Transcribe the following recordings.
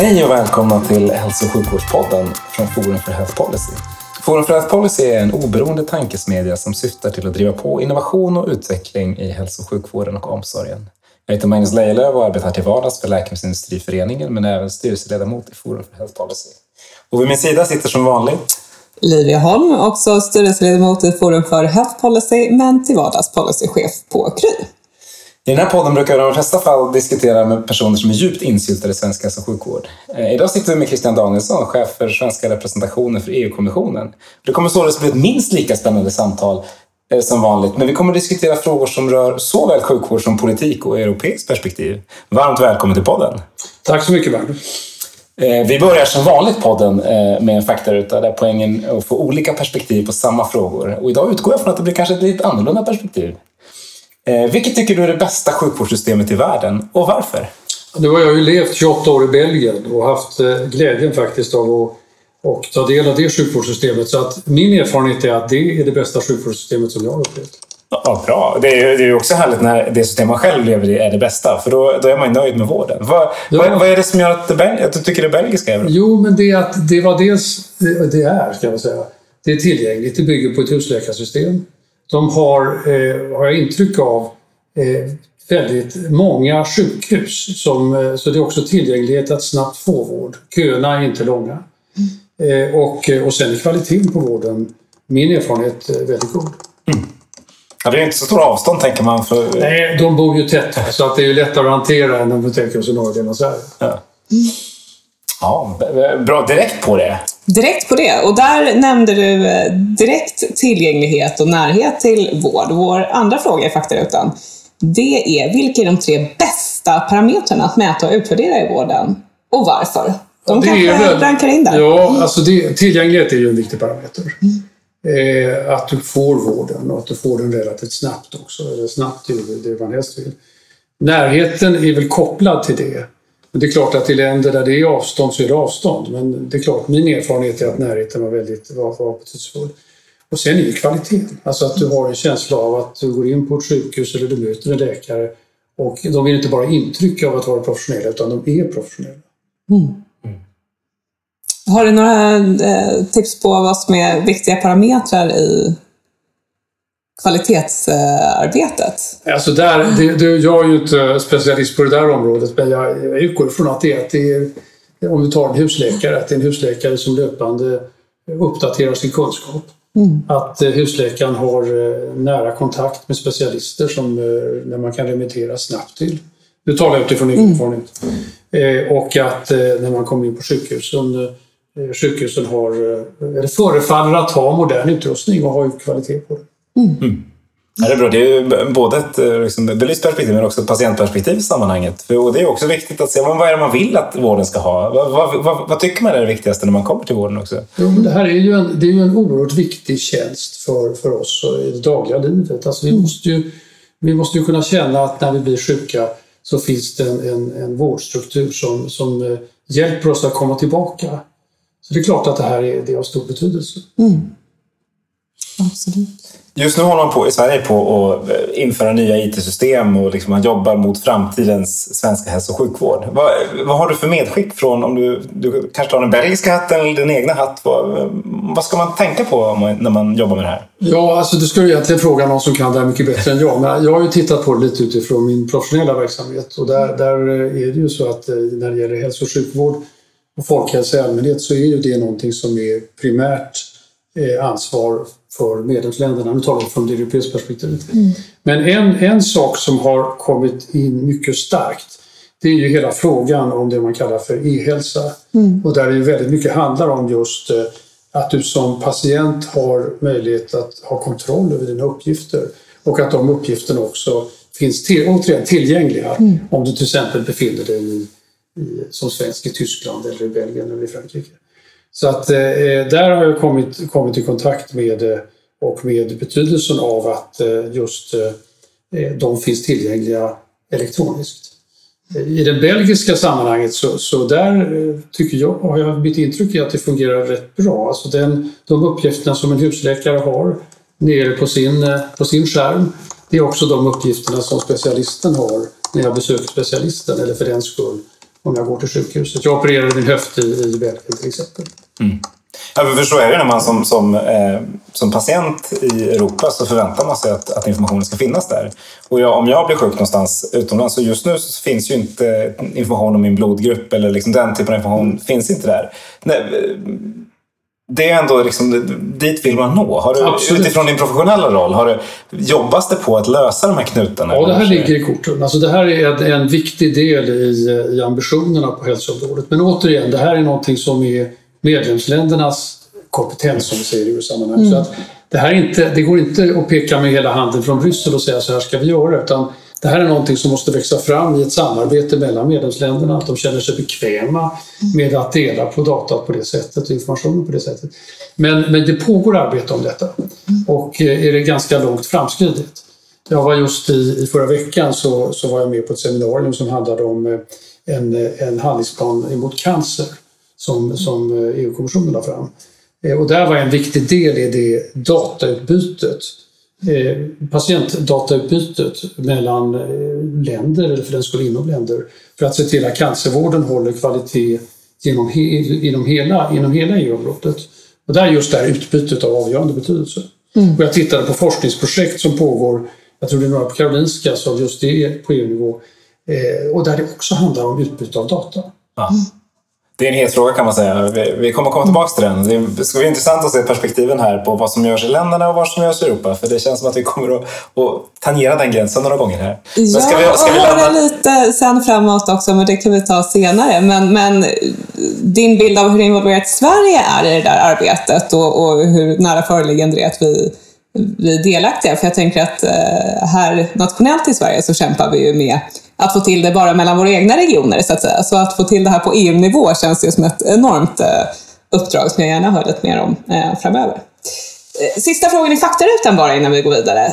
Hej och välkomna till Hälso och sjukvårdspodden från Forum för Health Policy. Forum för Health Policy är en oberoende tankesmedja som syftar till att driva på innovation och utveckling i hälso och sjukvården och omsorgen. Jag heter Magnus Lejelöw och arbetar till vardags för Läkemedelsindustriföreningen men är även styrelseledamot i Forum för Health Policy. Och vid min sida sitter som vanligt Livia Holm, också styrelseledamot i Forum för Health Policy men till vardags policychef på Kry. I den här podden brukar jag i de flesta fall diskutera med personer som är djupt insyltade i svensk hälso och sjukvård. Eh, idag sitter vi med Christian Danielsson, chef för svenska representationen för EU-kommissionen. Det kommer således bli ett minst lika spännande samtal eh, som vanligt, men vi kommer diskutera frågor som rör såväl sjukvård som politik och europeiskt perspektiv. Varmt välkommen till podden! Tack så mycket, Magnus. Eh, vi börjar som vanligt podden med en faktaruta där poängen är att få olika perspektiv på samma frågor. Och idag utgår jag från att det blir kanske ett lite annorlunda perspektiv. Eh, vilket tycker du är det bästa sjukvårdssystemet i världen och varför? Nu har jag ju levt 28 år i Belgien och haft eh, glädjen faktiskt av att och ta del av det sjukvårdssystemet. Så att min erfarenhet är att det är det bästa sjukvårdssystemet som jag har upplevt. Ja, bra. Det är ju också härligt när det system man själv lever i är det bästa, för då, då är man nöjd med vården. Vad, ja. vad, vad, är det som gör att, det, att du tycker det belgiska är bra? Jo, men det, är att det var dels, det är, ska jag säga, det är tillgängligt. Det bygger på ett husläkarsystem. De har, eh, har jag intryck av, eh, väldigt många sjukhus. Som, eh, så det är också tillgänglighet att snabbt få vård. Köerna är inte långa. Mm. och, och sen är kvaliteten på vården, min erfarenhet, väldigt god. Mm. Ja, det är inte så stora avstånd tänker man. För... Nej, de bor ju tätt så att det är lättare att hantera än om vi tänker oss i norra delen av Sverige. Ja. ja, bra. Direkt på det. Direkt på det. Och där nämnde du eh, direkt tillgänglighet och närhet till vård. Vår andra fråga i faktarutan, det är vilka är de tre bästa parametrarna att mäta och utvärdera i vården? Och varför? De kanske väl, rankar in där. Ja, alltså det, tillgänglighet är ju en viktig parameter. Mm. Eh, att du får vården och att du får den relativt snabbt också. Eller snabbt är det man helst vill. Närheten är väl kopplad till det. Men det är klart att i länder där det är avstånd så är det avstånd. Men det är klart, min erfarenhet är att närheten var väldigt var, var betydelsefull. Och sen är det kvaliteten. Alltså att du har en känsla av att du går in på ett sjukhus eller du möter en läkare och de vill inte bara intryck av att vara professionella utan de är professionella. Mm. Mm. Har du några eh, tips på vad som är viktiga parametrar i kvalitetsarbetet? Alltså där, det, det, jag är ju inte specialist på det där området men jag, jag utgår ifrån att det, att det är, om vi tar en husläkare, att det är en husläkare som löpande uppdaterar sin kunskap. Mm. Att eh, husläkaren har eh, nära kontakt med specialister som eh, när man kan remittera snabbt till. Nu talar jag utifrån egen mm. erfarenhet. Och att när man kommer in på sjukhusen, sjukhusen har, eller förefaller att ha modern utrustning och har kvalitet på det. Mm. Mm. Ja, det är bra. Det är ju både ett eh, liksom, belyst perspektiv men också ett patientperspektiv i sammanhanget. För, och det är också viktigt att se vad är det man vill att vården ska ha. Vad, vad, vad, vad tycker man är det viktigaste när man kommer till vården också? Jo, men det här är ju en, det är ju en oerhört viktig tjänst för, för oss i det dagliga livet. Alltså, vi, måste ju, vi måste ju kunna känna att när vi blir sjuka så finns det en, en, en vårdstruktur som, som eh, hjälper oss att komma tillbaka. Så det är klart att det här är, det är av stor betydelse. Mm. Absolut. Just nu håller man på i Sverige på att eh, införa nya IT-system och liksom man jobbar mot framtidens svenska hälso och sjukvård. Vad, vad har du för medskick från om du, du kanske tar den belgiska hatten eller din egna hatt? Vad, vad ska man tänka på när man jobbar med det här? Ja, alltså du skulle egentligen fråga någon som kan det här mycket bättre än jag. Men jag har ju tittat på det lite utifrån min professionella verksamhet och där, där är det ju så att eh, när det gäller hälso och sjukvård och folkhälsa i allmänhet så är ju det någonting som är primärt eh, ansvar för medlemsländerna. Nu talar vi från det europeiska perspektivet. Mm. Men en, en sak som har kommit in mycket starkt det är ju hela frågan om det man kallar för e-hälsa. Mm. Och där det väldigt mycket handlar om just eh, att du som patient har möjlighet att ha kontroll över dina uppgifter och att de uppgifterna också finns till, återigen tillgängliga mm. om du till exempel befinner dig i, i, som svensk i Tyskland eller i Belgien eller i Frankrike. Så att eh, eh, där har jag kommit, kommit i kontakt med eh, och med betydelsen av att eh, just de finns tillgängliga elektroniskt. I det belgiska sammanhanget så, så där tycker jag, har jag mitt intryck är att det fungerar rätt bra. Alltså den, de uppgifterna som en husläkare har nere på sin, på sin skärm, det är också de uppgifterna som specialisten har när jag besöker specialisten eller för den skull om jag går till sjukhuset. Jag opererade min höft i, i Belgien till exempel. Mm. Ja, för så är det när man som, som, eh, som patient i Europa så förväntar man sig att, att informationen ska finnas där. Och jag, om jag blir sjuk någonstans utomlands, så just nu så finns ju inte information om min blodgrupp eller liksom den typen av information finns inte där. Nej, det är ändå liksom, dit vill man nå. Har du, Absolut. utifrån din professionella roll, har du, jobbas det på att lösa de här knutarna? Ja, det här ligger i korten. Alltså det här är en, en viktig del i, i ambitionerna på hälsoområdet. Men återigen, det här är någonting som är medlemsländernas kompetens, som vi säger i EU-sammanhang. Mm. Så att det, här inte, det går inte att peka med hela handen från Bryssel och säga så här ska vi göra, utan det här är någonting som måste växa fram i ett samarbete mellan medlemsländerna, att de känner sig bekväma med att dela på data på det sättet och informationen på det sättet. Men, men det pågår arbete om detta och eh, är det ganska långt framskridet. Jag var just i, i förra veckan så, så var jag med på ett seminarium som handlade om eh, en, eh, en handlingsplan emot cancer som, som EU-kommissionen la fram. Och där var en viktig del i det datautbytet patientdatautbytet mellan eh, länder, eller för den skull inom länder, för att se till att cancervården håller kvalitet genom inom hela, inom hela EU-området. Och där är just det här utbytet av avgörande betydelse. Mm. Och jag tittade på forskningsprojekt som pågår, jag tror det är några på Karolinska, så just det är på EU-nivå, eh, och där det också handlar om utbyte av data. Mm det är en het fråga kan man säga. Vi, vi kommer komma tillbaka till den. Det ska bli intressant att se perspektiven här på vad som görs i länderna och vad som görs i Europa. För det känns som att vi kommer att, att tangera den gränsen några gånger här. Men ska ja, vi, ska vi och lite sen framåt också, men det kan vi ta senare. Men, men din bild av hur involverat Sverige är i det där arbetet och, och hur nära föreliggande det är att vi vi är delaktiga. För jag tänker att eh, här nationellt i Sverige så kämpar vi ju med att få till det bara mellan våra egna regioner så att säga. Så att få till det här på EU-nivå känns ju som ett enormt eh, uppdrag som jag gärna hör lite mer om eh, framöver. Eh, sista frågan i faktarutan bara innan vi går vidare.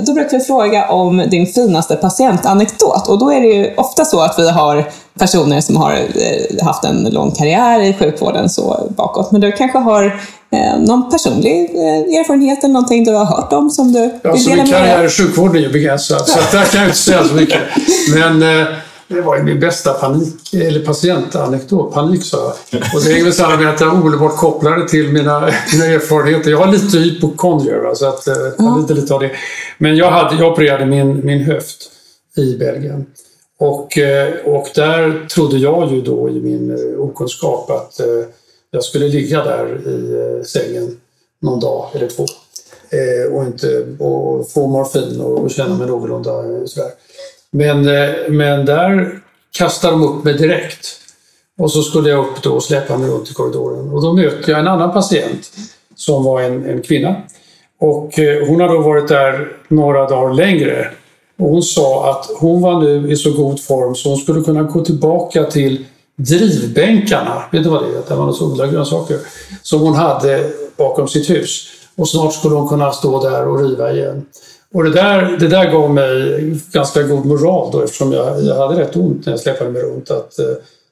Då brukar vi fråga om din finaste patientanekdot och då är det ju ofta så att vi har personer som har haft en lång karriär i sjukvården så bakåt. Men du kanske har Eh, någon personlig eh, erfarenhet eller någonting du har hört om som du ja, vill dela med dig av? Min karriär i sjukvården är ju begränsad, så där kan jag inte säga så mycket. Men eh, det var ju min bästa panik, eller patientanekdot. Panik sa jag. Och det hänger samman med att jag omedelbart kopplade till mina, mina erfarenheter. Jag har lite hypokondrier, så att, mm. lite, lite av det. Men jag, hade, jag opererade min, min höft i Belgien. Och, och där trodde jag ju då i min okunskap att jag skulle ligga där i eh, sängen någon dag eller två eh, och, inte, och få morfin och känna mig någorlunda eh, sådär. Men, eh, men där kastade de upp mig direkt. Och så skulle jag upp då och släppa mig runt i korridoren. Och då mötte jag en annan patient som var en, en kvinna. Och eh, hon hade då varit där några dagar längre. Och hon sa att hon var nu i så god form så hon skulle kunna gå tillbaka till drivbänkarna, vet du vad det är? Där man odlar grönsaker, som hon hade bakom sitt hus. Och snart skulle hon kunna stå där och riva igen. Och det där, det där gav mig ganska god moral då eftersom jag, jag hade rätt ont när jag släpade mig runt. Att, eh,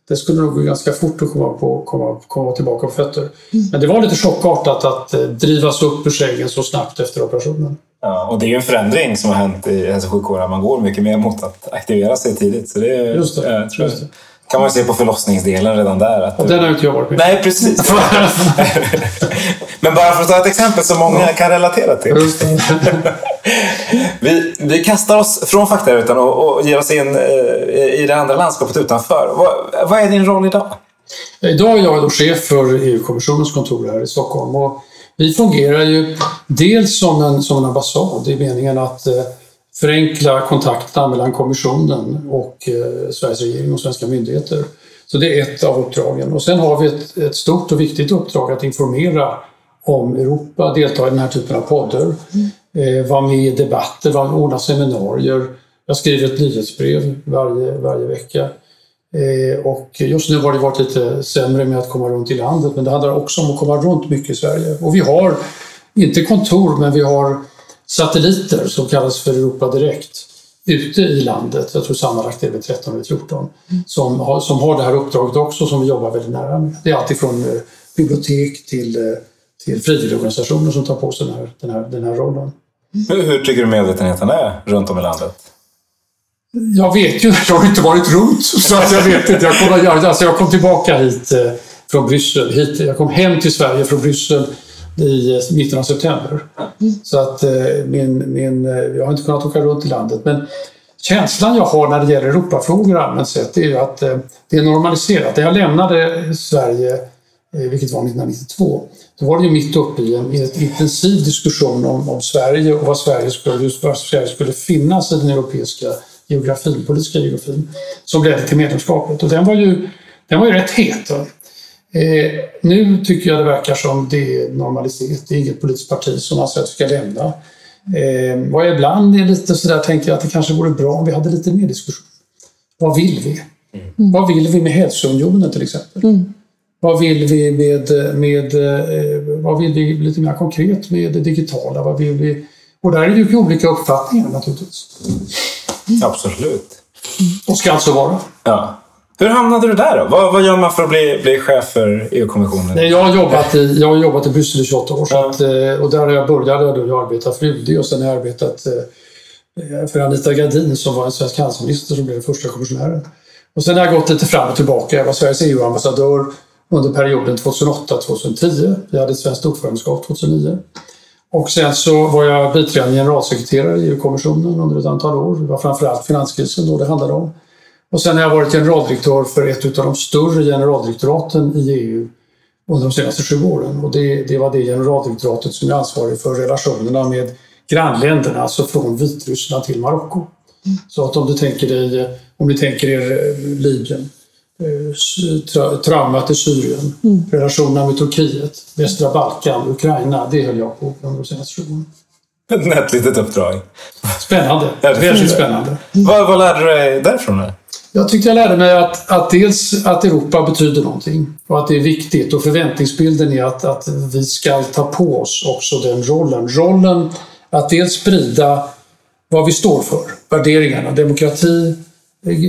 det skulle nog gå ganska fort att komma, på, komma, komma tillbaka på fötter. Mm. Men det var lite chockartat att eh, drivas upp ur sängen så snabbt efter operationen. Ja, och det är ju en förändring som har hänt i hälso och sjukvården. Man går mycket mer mot att aktivera sig tidigt. Så det, just det, jag tror just det kan man se på förlossningsdelen redan där. Att och du... den har inte jag varit med Nej, precis. Men bara för att ta ett exempel som många kan relatera till. vi, vi kastar oss från faktarutan och, och ger oss in eh, i det andra landskapet utanför. Vad, vad är din roll idag? Idag är jag då chef för EU-kommissionens kontor här i Stockholm. Och vi fungerar ju dels som en, som en ambassad i meningen att eh, förenkla kontakterna mellan kommissionen och eh, Sveriges regering och svenska myndigheter. Så det är ett av uppdragen. Och sen har vi ett, ett stort och viktigt uppdrag att informera om Europa, delta i den här typen av poddar, mm. eh, vara med i debatter, ordna seminarier. Jag skriver ett nyhetsbrev varje, varje vecka. Eh, och just nu har det varit lite sämre med att komma runt i landet, men det handlar också om att komma runt mycket i Sverige. Och vi har, inte kontor, men vi har satelliter som kallas för Europa Direkt ute i landet, jag tror sammanlagt är det 13 eller 14, som har, som har det här uppdraget också som vi jobbar väldigt nära med. Det är alltifrån eh, bibliotek till, eh, till frivilligorganisationer som tar på sig den här, den här, den här rollen. Hur, hur tycker du medvetenheten är runt om i landet? Jag vet ju, jag har inte varit runt så att jag vet inte. Jag kom, alltså jag kom tillbaka hit eh, från Bryssel. Hit, jag kom hem till Sverige från Bryssel i eh, mitten av september. Så att eh, min, min, jag har inte kunnat åka runt i landet. Men känslan jag har när det gäller Europafrågor allmänt sett är att det är normaliserat. När jag lämnade Sverige, vilket var 1992, då var det ju mitt uppe i en, i en intensiv diskussion om, om Sverige och vad Sverige, skulle, vad Sverige skulle finnas i den europeiska geografin, politiska geografin, som ledde till medlemskapet. Och den var ju, den var ju rätt het. Eh, nu tycker jag det verkar som det är normaliserat. Det är inget politiskt parti som anser att vi ska lämna. Eh, vad jag ibland är lite sådär tänker jag att det kanske vore bra om vi hade lite mer diskussion. Vad vill vi? Mm. Vad vill vi med hälsounionen till exempel? Mm. Vad vill vi med, med eh, vad vill vi lite mer konkret med det digitala? Vad vill vi? Och där är det ju olika uppfattningar naturligtvis. Mm. Absolut. Och ska alltså vara. Ja. Hur hamnade du där då? Vad, vad gör man för att bli, bli chef för EU-kommissionen? jag, har jobbat i, jag har jobbat i Bryssel i 28 år. Ja. Att, eh, och där jag började jag då arbeta för UD och sen har jag arbetat eh, för Anita Gradin som var en svensk handelsminister som blev den första kommissionären. Och sen har jag gått lite fram och tillbaka. Jag var Sveriges EU-ambassadör under perioden 2008-2010. Vi hade ett svenskt ordförandeskap 2009. Och sen så var jag biträdande generalsekreterare i EU-kommissionen under ett antal år. Det var framförallt finanskrisen då det handlade om. Och sen har jag varit generaldirektör för ett av de större generaldirektoraten i EU under de senaste sju åren. Och det, det var det generaldirektoratet som är ansvarig för relationerna med grannländerna, alltså från Vitryssland till Marocko. Mm. Så att om du tänker dig, om ni tänker er eh, Libyen, Eh, tra traumat i Syrien, mm. relationerna med Turkiet, västra Balkan, Ukraina. Det höll jag på under de senaste 20 åren. Ett nätt litet uppdrag. Spännande. Väldigt spännande. Vad, vad lärde du dig därifrån? Jag tyckte jag lärde mig att, att dels att Europa betyder någonting och att det är viktigt och förväntningsbilden är att, att vi ska ta på oss också den rollen. Rollen att dels sprida vad vi står för, värderingarna, demokrati,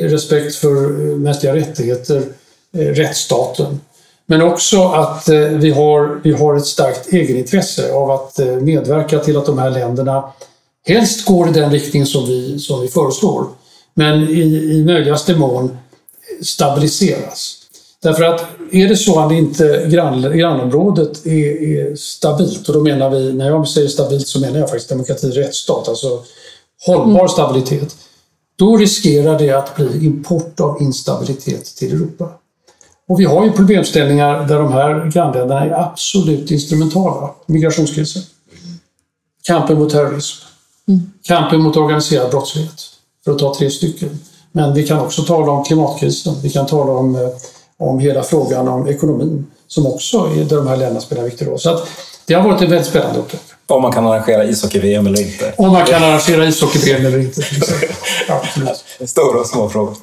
respekt för eh, mänskliga rättigheter, eh, rättsstaten. Men också att eh, vi har, vi har ett starkt egenintresse av att medverka till att de här länderna helst går i den riktning som vi, som vi föreslår, men i, i möjligaste mån stabiliseras. Därför att är det så att inte grann, grannområdet är, är, stabilt, och då menar vi, när jag säger stabilt så menar jag faktiskt demokrati, rättsstat, alltså hållbar mm. stabilitet då riskerar det att bli import av instabilitet till Europa. Och vi har ju problemställningar där de här grannländerna är absolut instrumentala. Migrationskrisen, kampen mot terrorism, mm. kampen mot organiserad brottslighet, för att ta tre stycken. Men vi kan också tala om klimatkrisen, vi kan tala om, eh, om hela frågan om ekonomin, som också är där de här länderna spelar en viktig roll. Så att det har varit ett väldigt spännande uppdrag. Om man kan arrangera ishockey-VM eller inte. Om man kan arrangera ishockey-VM eller inte. Absolut. Stora och små frågor.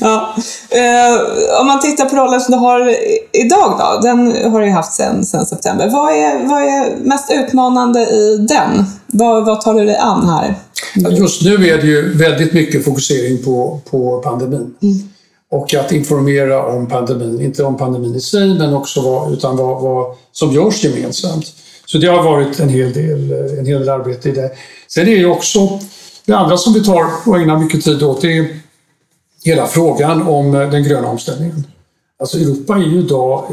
Ja. Eh, om man tittar på rollen som du har idag då, den har du haft sedan sen september. Vad är, vad är mest utmanande i den? Vad, vad tar du dig an här? Just nu är det ju väldigt mycket fokusering på, på pandemin. Mm. Och att informera om pandemin, inte om pandemin i sig, men också vad, utan vad, vad som görs gemensamt. Så det har varit en hel del, en hel del arbete i det. Sen är det ju också det andra som vi tar och ägnar mycket tid åt, det är hela frågan om den gröna omställningen. Alltså Europa är ju idag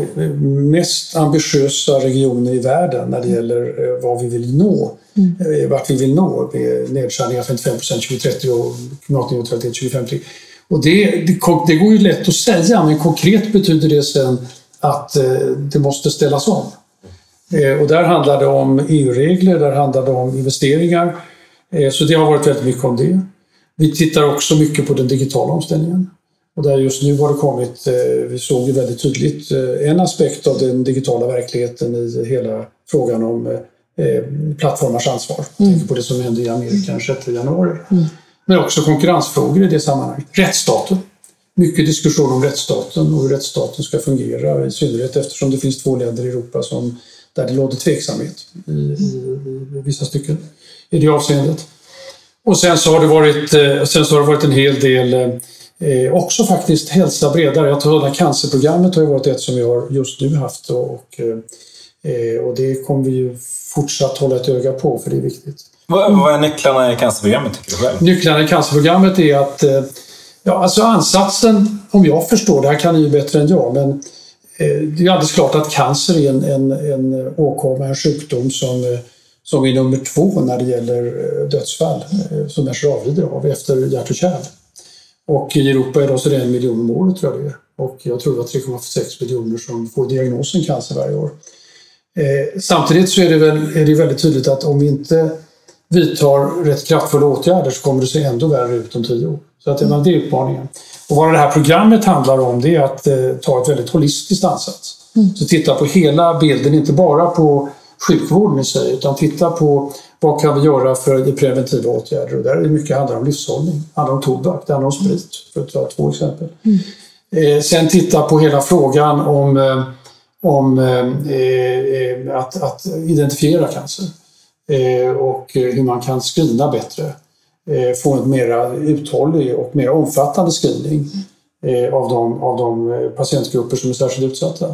mest ambitiösa regionen i världen när det gäller eh, vad vi vill nå. Mm. Eh, vart vi vill nå med nedskärningar 55% 2030 och klimatneutralitet 2050. Och det, det, det, går ju lätt att säga, men konkret betyder det sen att eh, det måste ställas om. Eh, och där handlar det om EU-regler, där handlar det om investeringar. Eh, så det har varit väldigt mycket om det. Vi tittar också mycket på den digitala omställningen. Och där just nu har det kommit, vi såg ju väldigt tydligt en aspekt av den digitala verkligheten i hela frågan om plattformars ansvar. Mm. Tänker på det som hände i Amerika den 6 januari. Mm. Men också konkurrensfrågor i det sammanhanget. Rättsstaten. mycket diskussion om rättsstaten och hur rättsstaten ska fungera, i synnerhet eftersom det finns två länder i Europa som, där det råder tveksamhet i, i, i vissa stycken i det avseendet. Och sen så har det varit, eh, sen så har det varit en hel del eh, också faktiskt hälsa bredare. Jag tror att cancerprogrammet har ju varit ett som vi har just nu haft och, och, eh, och det kommer vi ju fortsatt hålla ett öga på för det är viktigt. Vad, vad är nycklarna i cancerprogrammet tycker du själv? Nycklarna i cancerprogrammet är att eh, Ja, alltså ansatsen, om jag förstår det, här kan ni ju bättre än jag, men eh, det är alldeles klart att cancer är en, en, en åkomma, en sjukdom som, eh, som är nummer två när det gäller eh, dödsfall som människor avlider av efter hjärt och kärl. Och i Europa är det så det en miljon om året tror jag det är. Och jag tror att det är 3,6 miljoner som får diagnosen cancer varje år. Eh, samtidigt så är det, väl, är det väldigt tydligt att om vi inte vidtar rätt kraftfulla åtgärder så kommer det se ändå värre ut om tio år. Så att, mm. det är utmaningen. Och vad det här programmet handlar om det är att eh, ta ett väldigt holistiskt ansats. Mm. Så titta på hela bilden, inte bara på sjukvården i sig utan titta på vad kan vi göra för preventiva åtgärder. Och där är det mycket handlar om livshållning. Det handlar om tobak, det handlar om sprit, för att ta två exempel. Mm. Eh, sen titta på hela frågan om, eh, om eh, eh att, att, identifiera cancer eh, och hur man kan screena bättre. Eh, få en mer uthållig och mer omfattande screening av de, av de patientgrupper som är särskilt utsatta.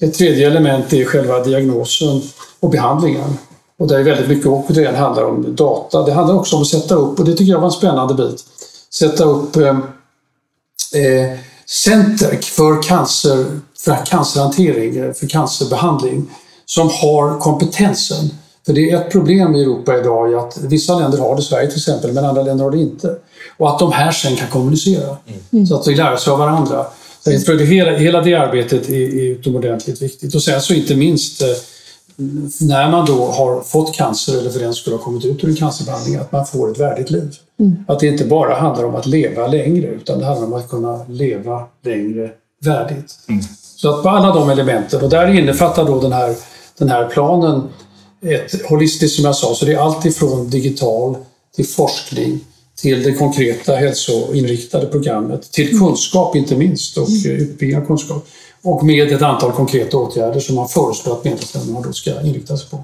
Ett tredje element är själva diagnosen och behandlingen. Och där är väldigt mycket återigen handlar om data. Det handlar också om att sätta upp, och det tycker jag var en spännande bit, sätta upp eh, center för, cancer, för cancerhantering, för cancerbehandling som har kompetensen för det är ett problem i Europa idag att vissa länder har det, Sverige till exempel, men andra länder har det inte. Och att de här sen kan kommunicera. Mm. Så att vi lär oss av varandra. Så hela, hela det arbetet är, är utomordentligt viktigt. Och sen så inte minst eh, när man då har fått cancer eller för den skulle ha kommit ut ur en cancerbehandling, att man får ett värdigt liv. Mm. Att det inte bara handlar om att leva längre utan det handlar om att kunna leva längre värdigt. Mm. Så att på alla de elementen, och där innefattar då den här, den här planen ett holistiskt som jag sa, så det är allt ifrån digital till forskning till det konkreta hälsoinriktade programmet, till mm. kunskap inte minst och mm. utbildning av kunskap. Och med ett antal konkreta åtgärder som man föreslår att medlemsländerna då ska inrikta sig på.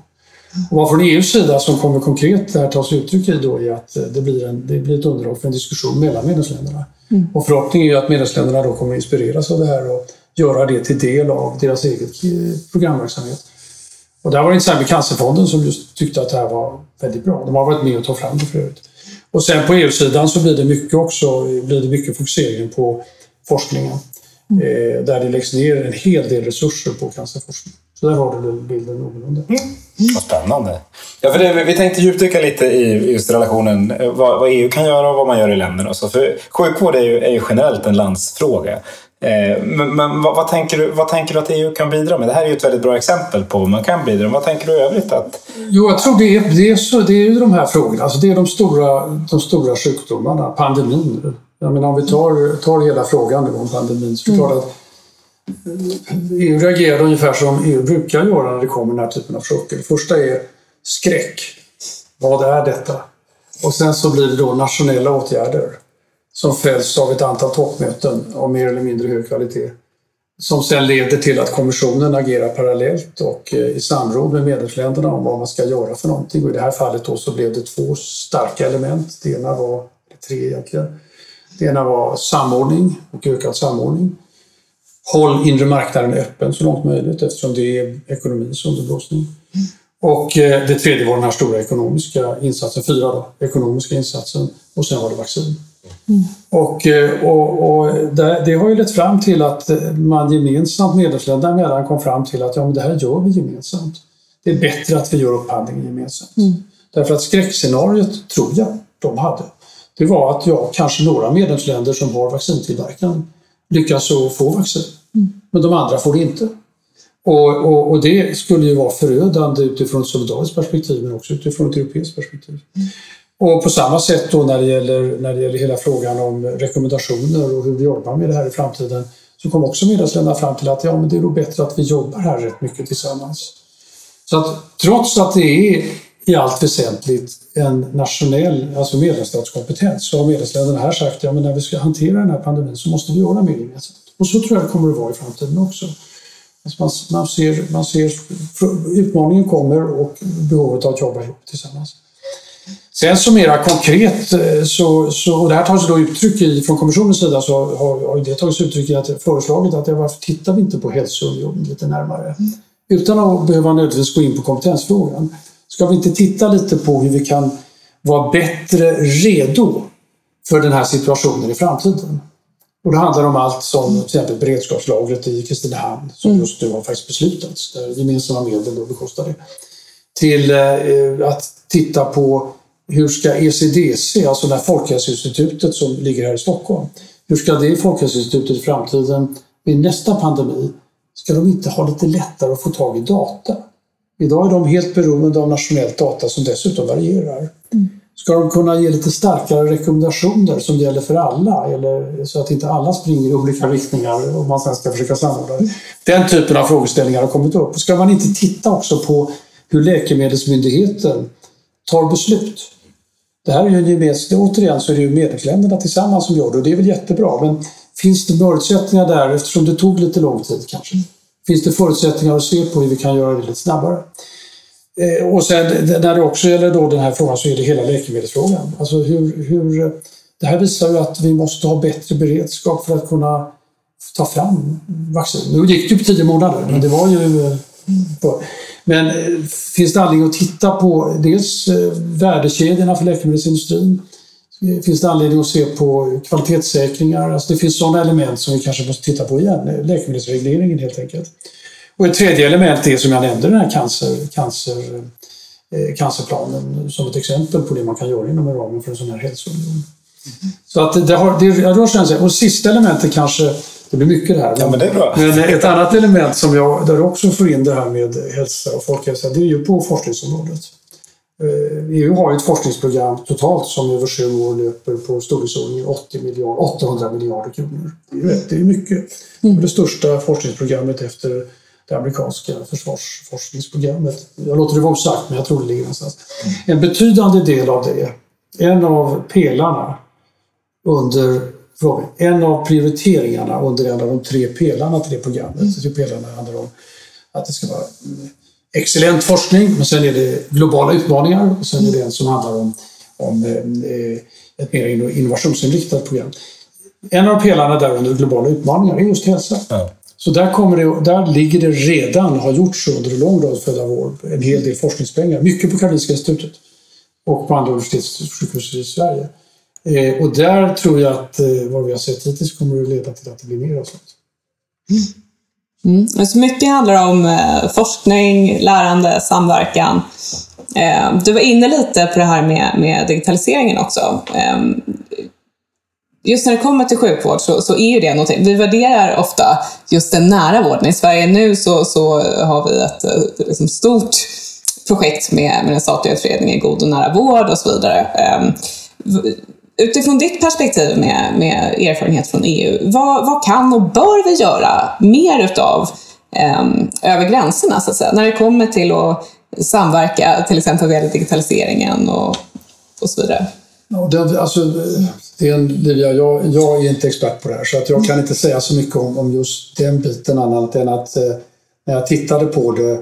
Och vad från EUs sida som kommer konkret det här uttryck i då är att det blir, en, det blir ett underlag för en diskussion mellan medlemsländerna. Mm. Och förhoppningen är att medlemsländerna då kommer att inspireras av det här och göra det till del av deras eget programverksamhet. Och där var det intressant med Cancerfonden som just tyckte att det här var väldigt bra. De har varit med och tagit fram det för övrigt. Och sen på EU-sidan så blir det mycket också blir det mycket fokusering på forskningen. Mm. Eh, där det läggs ner en hel del resurser på cancerforskning. Så där har du bilden någorlunda. Mm. Vad spännande. Ja, för det, vi tänkte djupdyka lite i just relationen vad, vad, EU kan göra och vad man gör i länderna. Så för sjukvård är ju, är ju generellt en landsfråga. Eh, men, men vad, vad, tänker du, vad tänker du att EU kan bidra med? Det här är ju ett väldigt bra exempel på vad man kan bidra med. Vad tänker du i övrigt? Att... Jo, jag tror det är, det är, så, det är ju de här frågorna. Alltså det är de stora, de stora sjukdomarna. Pandemin. Jag menar, om vi tar, tar hela frågan nu om pandemin så är det klart att EU reagerar ungefär som EU brukar göra när det kommer den här typen av chocker. Det första är skräck. Vad är detta? Och sen så blir det då nationella åtgärder som följs av ett antal toppmöten av mer eller mindre hög kvalitet. Som sen leder till att kommissionen agerar parallellt och eh, i samråd med medlemsländerna om vad man ska göra för någonting. Och I det här fallet då så blev det två starka element. Det ena var, tre egentligen. Det ena var samordning och ökad samordning. Håll inre marknaden öppen så långt möjligt eftersom det är ekonomins underblåsning. Och eh, det tredje var den här stora ekonomiska insatsen, fyra då, ekonomiska insatsen och sen var det vaccin. Mm. Och, eh, och, och det, det, har ju lett fram till att man gemensamt, medlemsländerna emellan, kom fram till att ja, men det här gör vi gemensamt. Det är bättre att vi gör upphandlingen gemensamt. Mm. Därför att skräckscenariot, tror jag, de hade, det var att ja, kanske några medlemsländer som har vaccintillverkan lyckas få vaccin, mm. men de andra får det inte. Och, och, och, det skulle ju vara förödande utifrån ett solidariskt perspektiv men också utifrån ett europeiskt perspektiv. Mm. Och på samma sätt då när det, gäller, när det gäller hela frågan om rekommendationer och hur vi jobbar med det här i framtiden så kom också medlemsländerna fram till att ja, men det är nog bättre att vi jobbar här rätt mycket tillsammans. Så att trots att det är i allt väsentligt en nationell, alltså medlemsstatskompetens. Så har medlemsländerna här sagt att ja, när vi ska hantera den här pandemin så måste vi göra gemensamt. Och så tror jag det kommer att vara i framtiden också. Alltså man, man, ser, man ser utmaningen kommer och behovet av att jobba ihop tillsammans. Sen så mera konkret, eh, så, så, och det här tar sig då uttryck i, från kommissionens sida, så har, har det tagit sig uttryck i att det föreslagit att varför tittar vi inte på hälsounionen lite närmare? Utan att behöva nödvändigtvis gå in på kompetensfrågan. Ska vi inte titta lite på hur vi kan vara bättre redo för den här situationen i framtiden? Och det handlar om allt som till exempel beredskapslagret i Kristinehamn som mm. just nu har faktiskt beslutats, där gemensamma medel då bekostar det. Till eh, att titta på hur ska ECDC, alltså det här Folkhälsoinstitutet som ligger här i Stockholm, hur ska det Folkhälsoinstitutet i framtiden vid nästa pandemi, ska de inte ha lite lättare att få tag i data? Idag är de helt beroende av nationell data som dessutom varierar. Mm. Ska de kunna ge lite starkare rekommendationer som gäller för alla eller så att inte alla springer i olika riktningar om man sen ska försöka samordna det? Den typen av frågeställningar har kommit upp. Ska man inte titta också på hur Läkemedelsmyndigheten tar beslut? Det här är ju en gemensam, återigen så är det ju medlemsländerna tillsammans som gör det och det är väl jättebra men finns det förutsättningar där eftersom det tog lite lång tid kanske? Finns det förutsättningar att se på hur vi kan göra det lite snabbare? Eh, och sen när det också gäller då den här frågan så är det hela läkemedelsfrågan. Alltså hur, hur, det här visar ju att vi måste ha bättre beredskap för att kunna ta fram vaccin. Nu gick det ju på tio månader, men det var ju... Eh, men eh, finns det anledning att titta på dels värdekedjorna för läkemedelsindustrin? Finns det anledning att se på kvalitetssäkringar? Alltså det finns sådana element som vi kanske måste titta på igen. Läkemedelsregleringen helt enkelt. Och ett tredje element är som jag nämnde, den här cancer, cancer, eh, cancerplanen som ett exempel på det man kan göra inom ramen för en sån här hälsounion. Mm. Så att det, har, det rör sig Och sista elementet kanske, det blir mycket det här. Ja, men, det är bra. men ett annat element som jag, där jag också får in det här med hälsa och folkhälsa, det är ju på forskningsområdet. EU har ett forskningsprogram totalt som över sju år löper på storleksordningen 80 miljarder, 800 miljarder kronor. Det är mycket. Mm. Det största forskningsprogrammet efter det amerikanska försvarsforskningsprogrammet. Jag låter det vara osagt, men jag tror det ligger någonstans. En betydande del av det, en av pelarna under en av prioriteringarna under en av de tre pelarna till det programmet. Mm. Tre pelarna handlar om att det ska vara excellent forskning, men sen är det globala utmaningar och sen är det en som handlar om, om eh, ett mer innovationsinriktat program. En av pelarna där under globala utmaningar är just hälsa. Ja. Så där, kommer det, där ligger det redan, har gjorts under en lång rad följande år, en hel del forskningspengar. Mycket på Karolinska institutet och på andra universitetssjukhus i Sverige. Eh, och där tror jag att eh, vad vi har sett hittills kommer att leda till att det blir mer av sånt. Mm. Mm. Så mycket handlar om eh, forskning, lärande, samverkan. Eh, du var inne lite på det här med, med digitaliseringen också. Ehm, just när det kommer till sjukvård så, så, är ju det någonting. Vi värderar ofta just den nära vården. I Sverige nu så, så har vi ett, ett liksom stort projekt med, med den statliga utredningen God och nära vård och så vidare. Ehm, Utifrån ditt perspektiv med, med erfarenhet från EU, vad, vad, kan och bör vi göra mer utav um, över gränserna så att säga, när det kommer till att samverka till exempel vad gäller digitaliseringen och, och så vidare? Ja, det, alltså, det är en, Livia, jag, jag, är inte expert på det här så att jag kan inte säga så mycket om, om just den biten annat än att eh, när jag tittade på det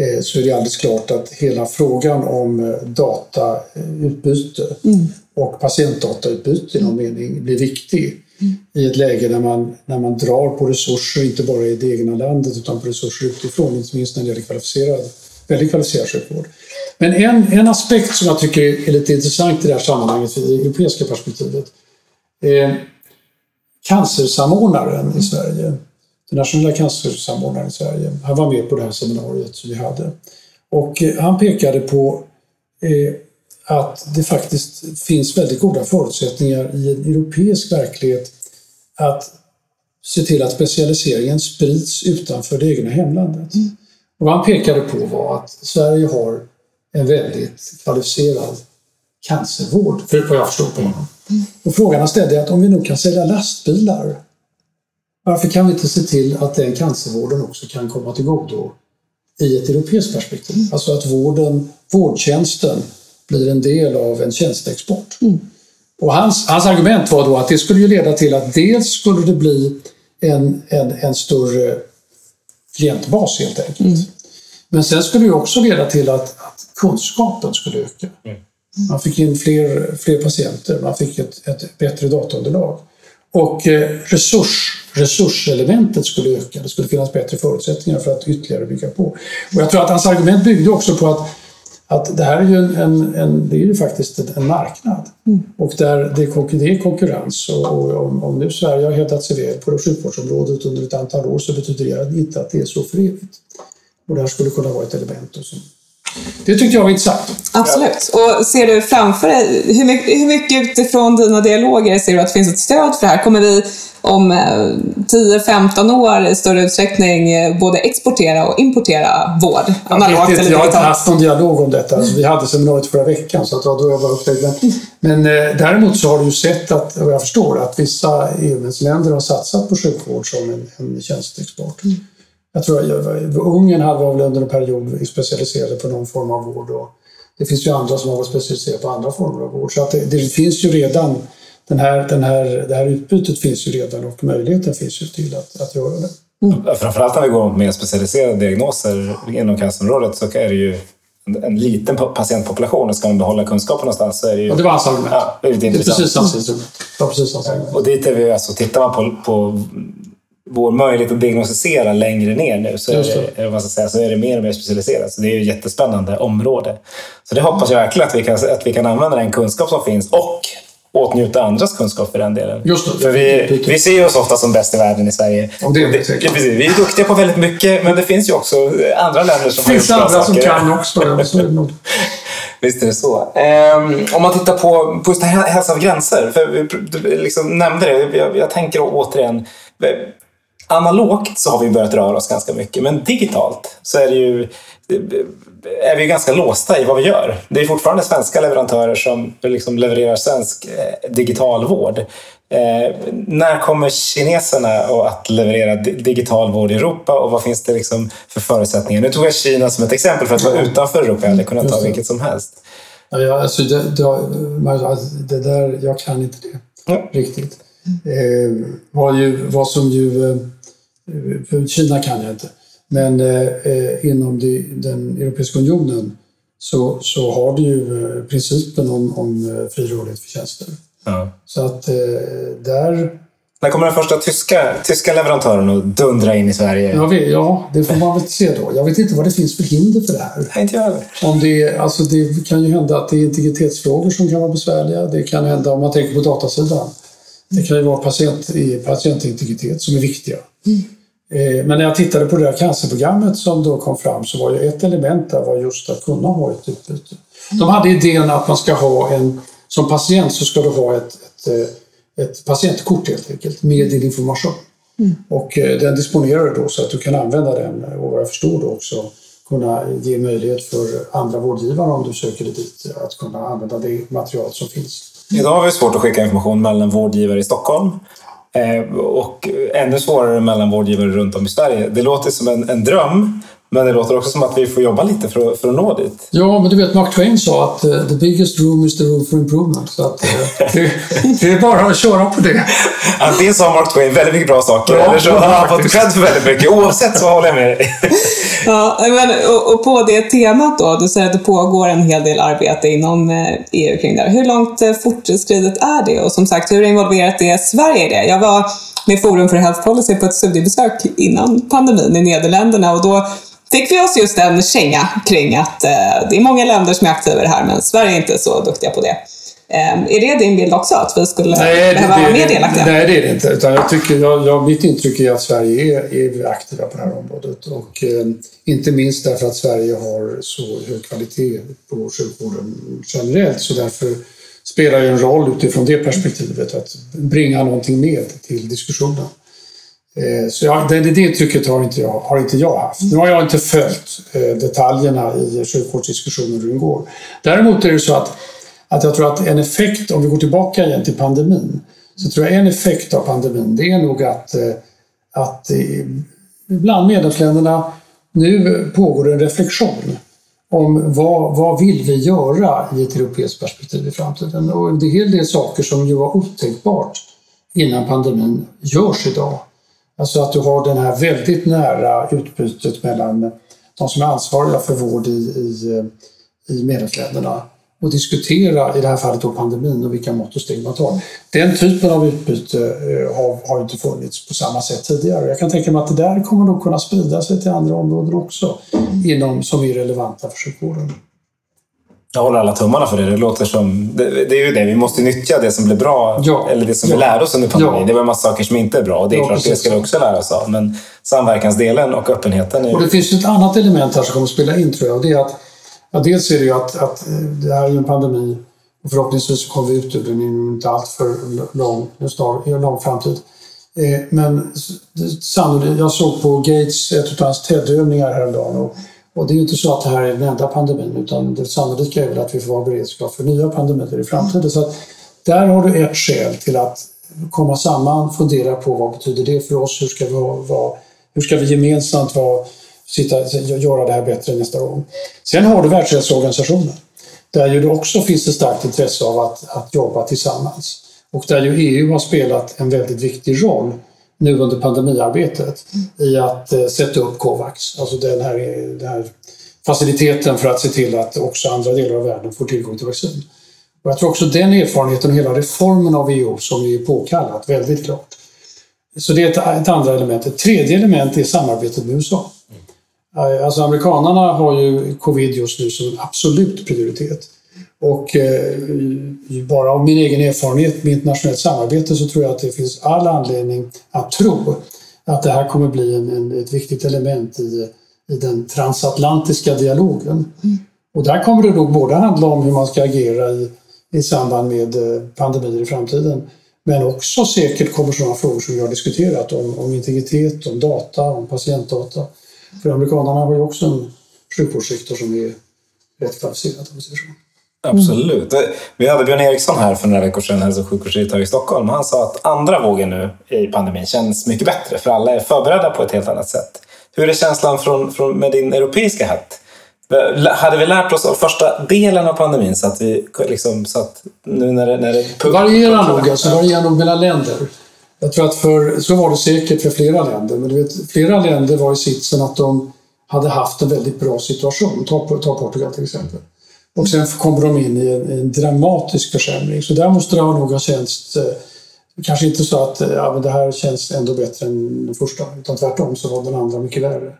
eh, så är det alldeles klart att hela frågan om eh, datautbyte mm. Och patientdatautbyte i någon mening blir viktig mm. i ett läge när man, när man drar på resurser, inte bara i det egna landet utan på resurser utifrån, inte minst när det gäller kvalificerad, väldigt kvalificerad sjukvård. Men en, en aspekt som jag tycker är lite intressant i det här sammanhanget, i det europeiska perspektivet, är cancersamordnaren i Sverige, den nationella cancersamordnaren i Sverige, han var med på det här seminariet som vi hade. Och eh, han pekade på eh, att det faktiskt finns väldigt goda förutsättningar i en europeisk verklighet att se till att specialiseringen sprids utanför det egna hemlandet. Mm. Och vad han pekade på var att Sverige har en väldigt kvalificerad cancervård, för vad jag förstår på honom. Och frågan han ställde är att om vi nu kan sälja lastbilar, varför kan vi inte se till att den cancervården också kan komma till godo i ett europeiskt perspektiv. Alltså att vården, vårdtjänsten blir en del av en tjänsteexport. Och hans, hans argument var då att det skulle ju leda till att dels skulle det bli en, en, en större klientbas helt enkelt. Men sen skulle det också leda till att, att kunskapen skulle öka. Man fick in fler, fler patienter, man fick ett, ett bättre dataunderlag. Och eh, resurs, resurselementet skulle öka, det skulle finnas bättre förutsättningar för att ytterligare bygga på. Och jag tror att hans argument byggde också på att, att det här är ju, en, en det är ju faktiskt en marknad. Och där det är, det är konkurrens. Och, och om, om nu Sverige har hävdat sig väl på sjukvårdsområdet under ett antal år så betyder det inte att det är så för evigt. Och det här skulle kunna vara ett element. Och så. Det tyckte jag var intressant. Absolut. Och ser du framför dig, hur mycket, hur mycket utifrån dina dialoger ser du att det finns ett stöd för det här? Kommer vi om 10-15 år i större utsträckning eh, både exportera och importera vård? Analogt eller Jag har inte haft någon dialog om detta. Alltså, vi hade seminariet förra veckan så att då jag var upplägg. Men, men eh, däremot så har du ju sett att, och jag förstår, att vissa EU-länder har satsat på sjukvård som en, en tjänsteexport. Mm. Jag tror att Ungern var väl under en period specialiserade på någon form av vård. Och det finns ju andra som har varit specialiserade på andra former av vård. Så att det, det finns ju redan, den här, den här, det här utbytet finns ju redan och möjligheten finns ju till att, att göra det. Mm. Framförallt när vi går mot mer specialiserade diagnoser inom cancerområdet så är det ju en, en liten patientpopulation och ska man behålla kunskapen någonstans så är det ju... Och det var hans argument. Ja, det är, det är precis hans precis hans argument. Och dit är vi, alltså, tittar man på, på vår möjlighet att diagnostisera längre ner nu så är, det, vad ska säga, så är det mer och mer specialiserat. Så det är ett jättespännande område. Så det hoppas jag verkligen att vi kan, att vi kan använda den kunskap som finns och åtnjuta andras kunskap för den delen. Just det. För vi, vi ser oss ofta som bäst i världen i Sverige. Och det det, det, precis, vi är duktiga på väldigt mycket, men det finns ju också andra länder som har gjort bra saker. Det finns andra som kan också. Ja. Visst är det så. Um, om man tittar på, på just hälsa av gränser. För vi liksom nämnde det. Jag, jag tänker återigen Analogt så har vi börjat röra oss ganska mycket, men digitalt så är, det ju, är vi ganska låsta i vad vi gör. Det är fortfarande svenska leverantörer som liksom levererar svensk eh, digital vård. Eh, när kommer kineserna att leverera digital vård i Europa och vad finns det liksom för förutsättningar? Nu tog jag Kina som ett exempel för att vara utanför Europa. Jag hade kunnat ta vilket som helst. Ja, alltså det, det, det där, jag kan inte det ja. riktigt. Eh, vad, ju, vad som ju eh, för Kina kan jag inte. Men eh, inom de, den Europeiska unionen så, så har du ju eh, principen om, om eh, fri rörlighet för tjänster. Ja. Så att eh, där... När kommer den första tyska, tyska leverantören att dundra in i Sverige? Jag vet, ja, det får man väl se då. Jag vet inte vad det finns för hinder för det här. Nej, inte jag heller. Om det, alltså det kan ju hända att det är integritetsfrågor som kan vara besvärliga. Det kan hända om man tänker på datasidan. Det kan ju vara patient, patientintegritet som är viktiga. Mm. Eh, men när jag tittade på det där cancerprogrammet som då kom fram så var ju ett element där var just att kunna ha ett utbyte. De hade idén att man ska ha en, som patient så ska du ha ett, ett, eh, ett patientkort helt enkelt med din information. Mm. Och eh, den disponerar du då så att du kan använda den och vad jag förstår då också kunna ge möjlighet för andra vårdgivare om du söker dig dit att kunna använda det material som finns. Idag har vi svårt att skicka information mellan vårdgivare i Stockholm Eh, och ännu svårare mellan vårdgivare runt om i Sverige. Det låter som en, en dröm, men det låter också som att vi får jobba lite för att, för att nå dit. Ja, men du vet Mark Twain sa att uh, the biggest room is the room for improvement. Så att, uh, det, det, är bara att köra på det. Antingen sa Mark Twain väldigt mycket bra saker ja, eller så har han fått cred för väldigt mycket. Oavsett så håller jag med dig. ja, men, och, och, på det temat då, du säger att det pågår en hel del arbete inom EU eh, kring det Hur långt fortskridet är det? Och som sagt, hur involverat är Sverige i det? Jag var med Forum för Health Policy på ett studiebesök innan pandemin i Nederländerna och då fick vi oss just en känga kring att eh, det är många länder som är aktiva i det här, men Sverige är inte så duktiga på det. Eh, är det din bild också, att vi skulle nej, behöva vara mer delaktiga? Nej, det är det inte. Utan jag tycker, jag, jag, mitt intryck är att Sverige är, är aktiva på det här området. Och, eh, inte minst därför att Sverige har så hög kvalitet på sjukvården generellt. Så därför spelar det en roll utifrån det perspektivet att bringa någonting med till diskussionen. Eh, så jag, det, det intrycket har inte, jag, har inte jag haft. Nu har jag inte följt eh, detaljerna i sjukvårdsdiskussionen hur den går. Däremot är det så att, att jag tror att en effekt, om vi går tillbaka igen till pandemin, så tror jag en effekt av pandemin det är nog att, eh, att bland medlemsländerna nu pågår en reflektion om vad, vad vill vi göra i ett europeiskt perspektiv i framtiden. Och det är en hel del saker som ju var otänkbart innan pandemin görs idag. Alltså att du har det här väldigt nära utbytet mellan de som är ansvariga för vård i, i, i medlemsländerna och diskutera, i det här fallet då pandemin och vilka mått och steg man tar. Den typen av utbyte eh, har, har inte funnits på samma sätt tidigare. Jag kan tänka mig att det där kommer nog kunna sprida sig till andra områden också inom, som är relevanta för sjukvården. Jag håller alla tummarna för det. Det låter som... Det, det är ju det, vi måste nyttja det som blir bra, ja. eller det som ja. vi lärde oss under pandemin. Ja. Det var en massa saker som inte är bra och det är Ja, klart, precis. det ska vi också lära oss av. Men samverkansdelen och öppenheten är Och det finns ett annat element här som kommer att spela in tror jag. Och det är att, ja, dels är det ju att, att det här är en pandemi och förhoppningsvis kommer vi ut ur den inom inte allt för lång, snar, lång framtid. Eh, men sannolikt, jag såg på Gates, ett av hans TED-övningar häromdagen och, och det är ju inte så att det här är den enda pandemin utan det sannolika är väl att vi får vara beredskap för nya pandemier i framtiden. Så att där har du ett skäl till att komma samman, fundera på vad betyder det för oss, hur ska vi, vara, hur ska vi gemensamt vara, sitta, göra det här bättre nästa gång. Sen har du Världshälsoorganisationen där ju det också finns ett starkt intresse av att, att jobba tillsammans. Och där ju EU har spelat en väldigt viktig roll nu under pandemiarbetet i att eh, sätta upp Covax, alltså den här, den här faciliteten för att se till att också andra delar av världen får tillgång till vaccin. Och jag tror också den erfarenheten och hela reformen av EU som är påkallat, väldigt klart. Så det är ett, ett andra element. Ett tredje element är samarbetet med USA. Alltså amerikanarna har ju covid just nu som en absolut prioritet. Och eh, bara av min egen erfarenhet med internationellt samarbete så tror jag att det finns all anledning att tro att det här kommer bli en, en, ett viktigt element i, i den transatlantiska dialogen. Och där kommer det nog både handla om hur man ska agera i, i samband med eh, pandemier i framtiden men också säkert kommer sådana frågor som vi har diskuterat om, om integritet, om data, om patientdata. För amerikanerna har ju också en sjukvårdssektor som är rätt kvalificerad. om vi säger så. Absolut. Vi hade Björn Eriksson här för några veckor sedan, hälso och sjukvårdsdirektör i Stockholm. Han sa att andra vågen nu i pandemin känns mycket bättre för alla är förberedda på ett helt annat sätt. Hur är känslan från, från, med din europeiska hatt? Hade vi lärt oss av första delen av pandemin så att vi liksom, så att nu när det... När det Det varierar nog, alltså varierar nog mellan länder. Jag tror att för, så var det säkert för flera länder, men du vet, flera länder var i sitsen att de hade haft en väldigt bra situation. Ta, ta Portugal till exempel. Och sen kommer de in i en, en dramatisk försämring. Så där måste det nog ha känts, eh, kanske inte så att eh, ja, men det här känns ändå bättre än den första, utan tvärtom så var den andra mycket värre.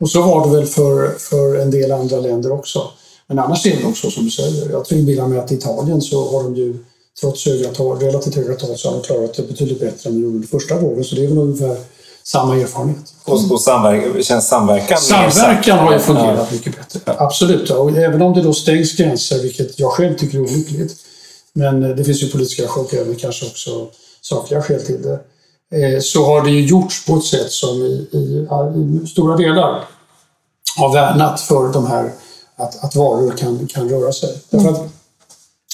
Och så var det väl för, för en del andra länder också. Men annars är det nog så som du säger. Jag tror inbillar mig att i Italien så har de ju trots höga tal, relativt höga tal så har de klarat det betydligt bättre än de gjorde under första vågen. Så det är väl ungefär samma erfarenhet. Och, och samverkan, känns samverkan Samverkan har ju fungerat mycket bättre. Absolut. Och även om det då stängs gränser, vilket jag själv tycker är olyckligt. Men eh, det finns ju politiska skäl och även kanske också sakliga skäl till det. eh, Så har det ju gjorts på ett sätt som i, i, i stora delar har värnat för de här att, att varor kan, kan röra sig. Därför att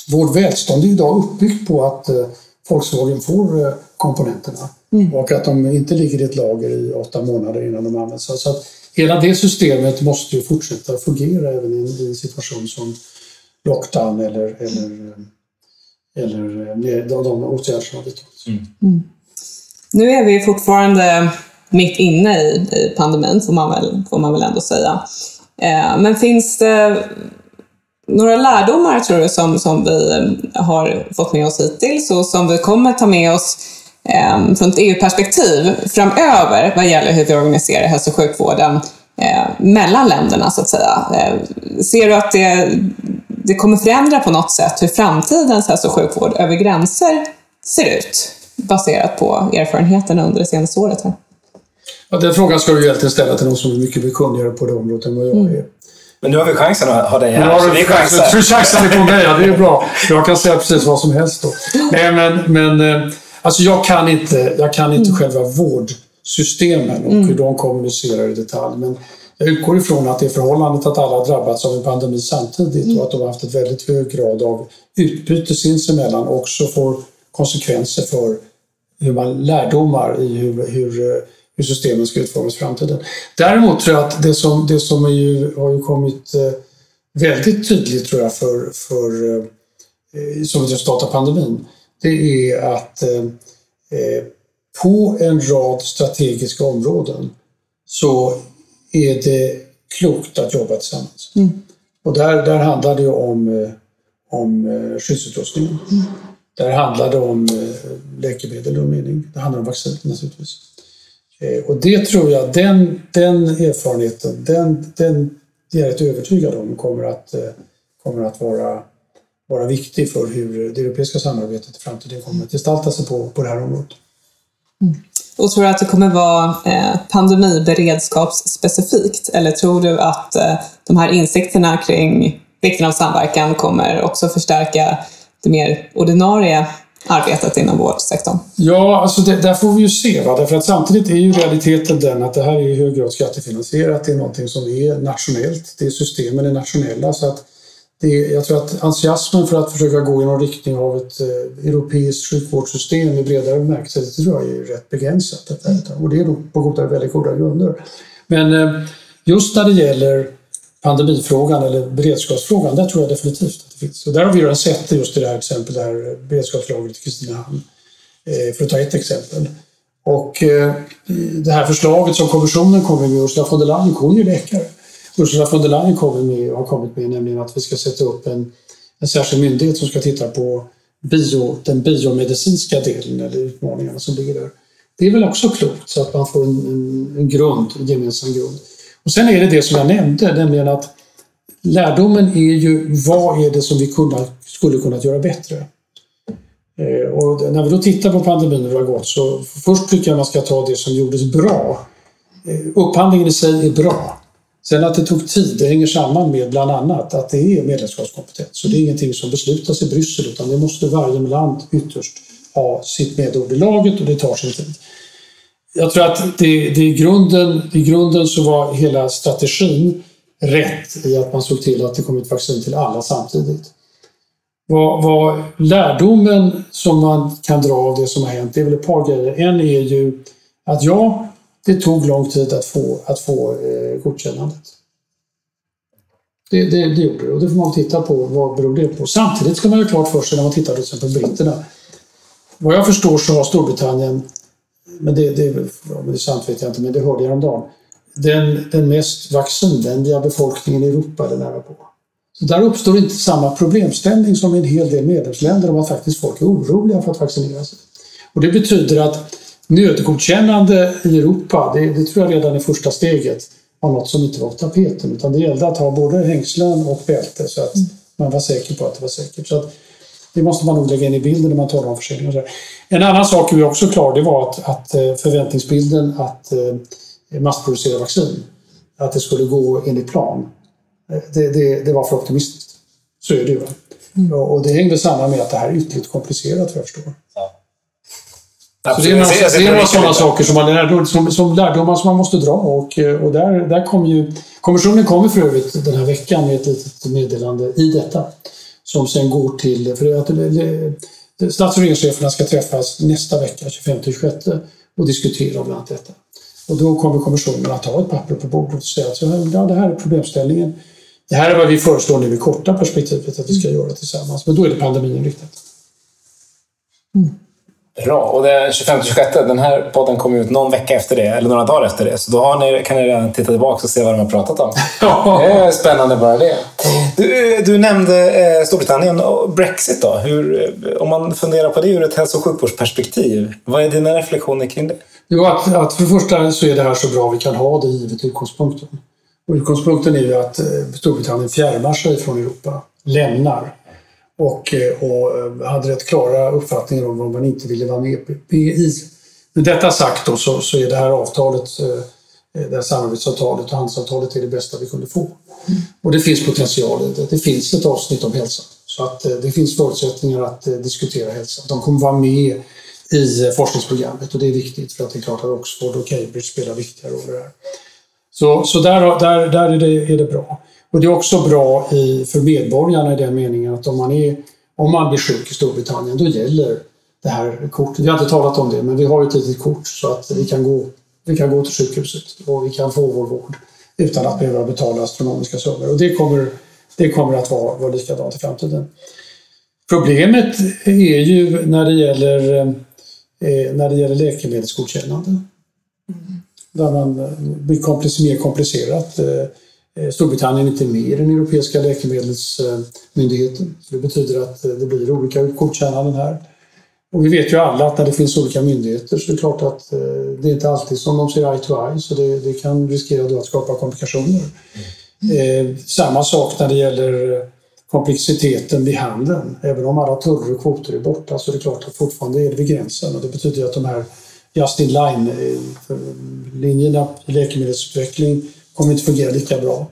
vårt välstånd är idag uppbyggt på att eh, Volkswagen får eh, komponenterna och att de inte ligger i ett lager i åtta månader innan de används. Så att hela det systemet måste ju fortsätta fungera även i en, i en situation som lockdown eller, eller, eller eh, de, de åtgärder som har vidtagits. Nu är vi fortfarande mitt inne i, i pandemin, får man, väl, får man väl ändå säga. Eh, men finns det några lärdomar, tror du, som, som vi har fått med oss hittills och som vi kommer ta med oss eh, från ett EU-perspektiv framöver vad gäller hur vi organiserar hälso och sjukvården eh, mellan länderna, så att säga? Eh, ser du att det, det kommer förändra på något sätt hur framtidens hälso och sjukvård över gränser ser ut? Baserat på erfarenheterna under det senaste året. Här. Ja, den frågan ska du egentligen ställa till någon som är mycket kunnigare på det området än vad jag är. Men nu har vi chansen att ha dig här. Ja, så du vi chansar. du chansar på mig, ja, det är bra. Jag kan säga precis vad som helst då. Nej, men, men eh, alltså jag kan inte, jag kan inte själva vårdsystemen och hur de kommunicerar i detalj. Men jag utgår ifrån att det förhållandet att alla drabbats av en pandemi samtidigt och att de har haft ett väldigt hög grad av utbyte sinsemellan också får konsekvenser för hur man lärdomar i hur, hur, hur systemen ska utformas i framtiden. Däremot tror jag att det som, det som är ju, har ju kommit eh, väldigt tydligt tror jag för, för eh, som ett resultat av pandemin, det är att eh, på en rad strategiska områden så är det klokt att jobba tillsammans. Mm. Och där, där handlar det om, om skyddsutrustningen. Mm. Där handlar det om läkemedel och mening. Det handlar om vaccin naturligtvis. Eh, och det tror jag, den, den erfarenheten, den, den är jag rätt övertygad om kommer att, eh, kommer att vara, vara viktig för hur det europeiska samarbetet i framtiden kommer att gestalta sig på, på det här området. Mm. Och tror du att det kommer vara eh, pandemiberedskapsspecifikt eller tror du att eh, de här insikterna kring vikten av samverkan kommer också förstärka det mer ordinarie arbetet inom vårdsektorn? Ja, alltså det, där får vi ju se. Va? Därför att samtidigt är ju realiteten den att det här är i hög grad skattefinansierat. Det är någonting som är nationellt. Det är systemen är nationella. Så att det, jag tror att entusiasmen för att försöka gå i någon riktning av ett eh, europeiskt sjukvårdssystem i bredare bemärkelse, det tror jag är rätt begränsat. Och det är då på goda, väldigt goda grunder. Men eh, just när det gäller pandemifrågan eller beredskapsfrågan, där tror jag definitivt att det finns. Och där har vi redan sett det just i det här exemplet, det här beredskapslagret i Kristinehamn. Eh, för att ta ett exempel. Och eh, det här förslaget som kommissionen kommer med, Ursula von der Leyen, hon är ju läkare. Ursula von der Leyen kommer med, har kommit med nämligen att vi ska sätta upp en, en särskild myndighet som ska titta på bio, den biomedicinska delen eller utmaningarna som ligger där. Det är väl också klokt så att man får en, en, en grund, en gemensam grund. Och sen är det det som jag nämnde, nämligen att lärdomen är ju vad är det som vi kunna, skulle kunnat göra bättre? Eh, och när vi då tittar på pandemin och hur det har gått så först tycker jag man ska ta det som gjordes bra. Eh, upphandlingen i sig är bra. Sen att det tog tid, det hänger samman med bland annat att det är medlemskapskompetens. Så det är ingenting som beslutas i Bryssel utan det måste varje land ytterst ha sitt medord i laget och det tar sin tid. Jag tror att det, det i, grunden, i grunden så var hela strategin rätt i att man såg till att det kom ett vaccin till alla samtidigt. Vad, vad lärdomen som man kan dra av det som har hänt, det är väl ett par grejer. En är ju att ja, det tog lång tid att få, att få eh, godkännandet. Det, det, det gjorde det och det får man titta på. Vad beror det på? Samtidigt ska man ha klart för sig när man tittar till exempel på britterna. Vad jag förstår så har Storbritannien men det, det, det är sant vet jag inte, men det hörde jag häromdagen. Den, den mest vaccinvänliga befolkningen i Europa är nära på. Så där uppstår inte samma problemställning som i en hel del medlemsländer om att faktiskt folk är oroliga för att vaccinera sig. Och det betyder att nödgodkännande i Europa, det, det tror jag redan är första steget, var något som inte var på tapeten. Utan det gällde att ha både hängslen och bälte så att man var säker på att det var säkert. Så att det måste man nog lägga in i bilden när man talar om försäljning. En annan sak vi också klar, det var att, att eh, förväntningsbilden att eh, massproducera vaccin, att det skulle gå enligt plan, eh, det, det, det var för optimistiskt. Så är det ju. Mm. Och det hängde samman med att det här är ytterligt komplicerat, vad jag förstår. Ja. Så det är några, det är några sådana saker som, man, som, som lärdomar som man måste dra och, och där, där kommer ju... Kommissionen kommer för övrigt den här veckan med ett litet meddelande i detta som sen går till... För att stats och regeringscheferna ska träffas nästa vecka, 25-26, och diskutera bland annat detta. Och då kommer kommissionen att ha ett papper på bordet och säga att ja, det här är problemställningen. Det här är vad vi föreslår nu i korta perspektivet att vi ska göra tillsammans. Men då är det pandeminriktat. Mm. Bra. Och den 25-26, den här podden kommer ut någon vecka efter det, eller några dagar efter det. Så då har ni, kan ni redan titta tillbaka och se vad de har pratat om. det är spännande bara det. Du, du nämnde eh, Storbritannien och Brexit. Då. Hur, om man funderar på det ur ett hälso och sjukvårdsperspektiv, vad är dina reflektioner kring det? Jo, att, att för det första så är det här så bra vi kan ha det givet utgångspunkten. Och utgångspunkten är ju att eh, Storbritannien fjärmar sig från Europa, lämnar och, eh, och eh, hade rätt klara uppfattningar om vad man inte ville vara med i. Med detta sagt då, så, så är det här avtalet, eh, det här samarbetsavtalet och handelsavtalet är det bästa vi kunde få. Mm. Och det finns potential i det. Det finns ett avsnitt om hälsa. Så att det finns förutsättningar att diskutera hälsa. De kommer vara med i forskningsprogrammet och det är viktigt för att det är klart att Oxford och Cambridge spelar viktiga roller här. Så, så där, där, där är, det, är det bra. Och det är också bra i, för medborgarna i den meningen att om man, är, om man blir sjuk i Storbritannien, då gäller det här kortet. Vi har inte talat om det, men vi har ett litet kort så att vi kan gå Vi kan gå till sjukhuset och vi kan få vår vård utan att behöva betala astronomiska summor. Och det kommer, det kommer att vara, vara likadant i framtiden. Problemet är ju när det gäller, eh, när det gäller läkemedelsgodkännande. Mm. Där man eh, blir mer komplicerat. Eh, Storbritannien är inte med i den europeiska läkemedelsmyndigheten. Det betyder att det blir olika godkännanden här. Och vi vet ju alla att när det finns olika myndigheter så är det klart att det är inte alltid som de ser eye to eye så det, det kan riskera då att skapa komplikationer. Mm. samma sak när det gäller komplexiteten vid handeln. Även om alla tuller och kvoter är borta så är det klart att fortfarande är det vid gränsen och det betyder att de här just-in-line-linjerna eh, i läkemedelsutveckling kommer inte fungera lika bra.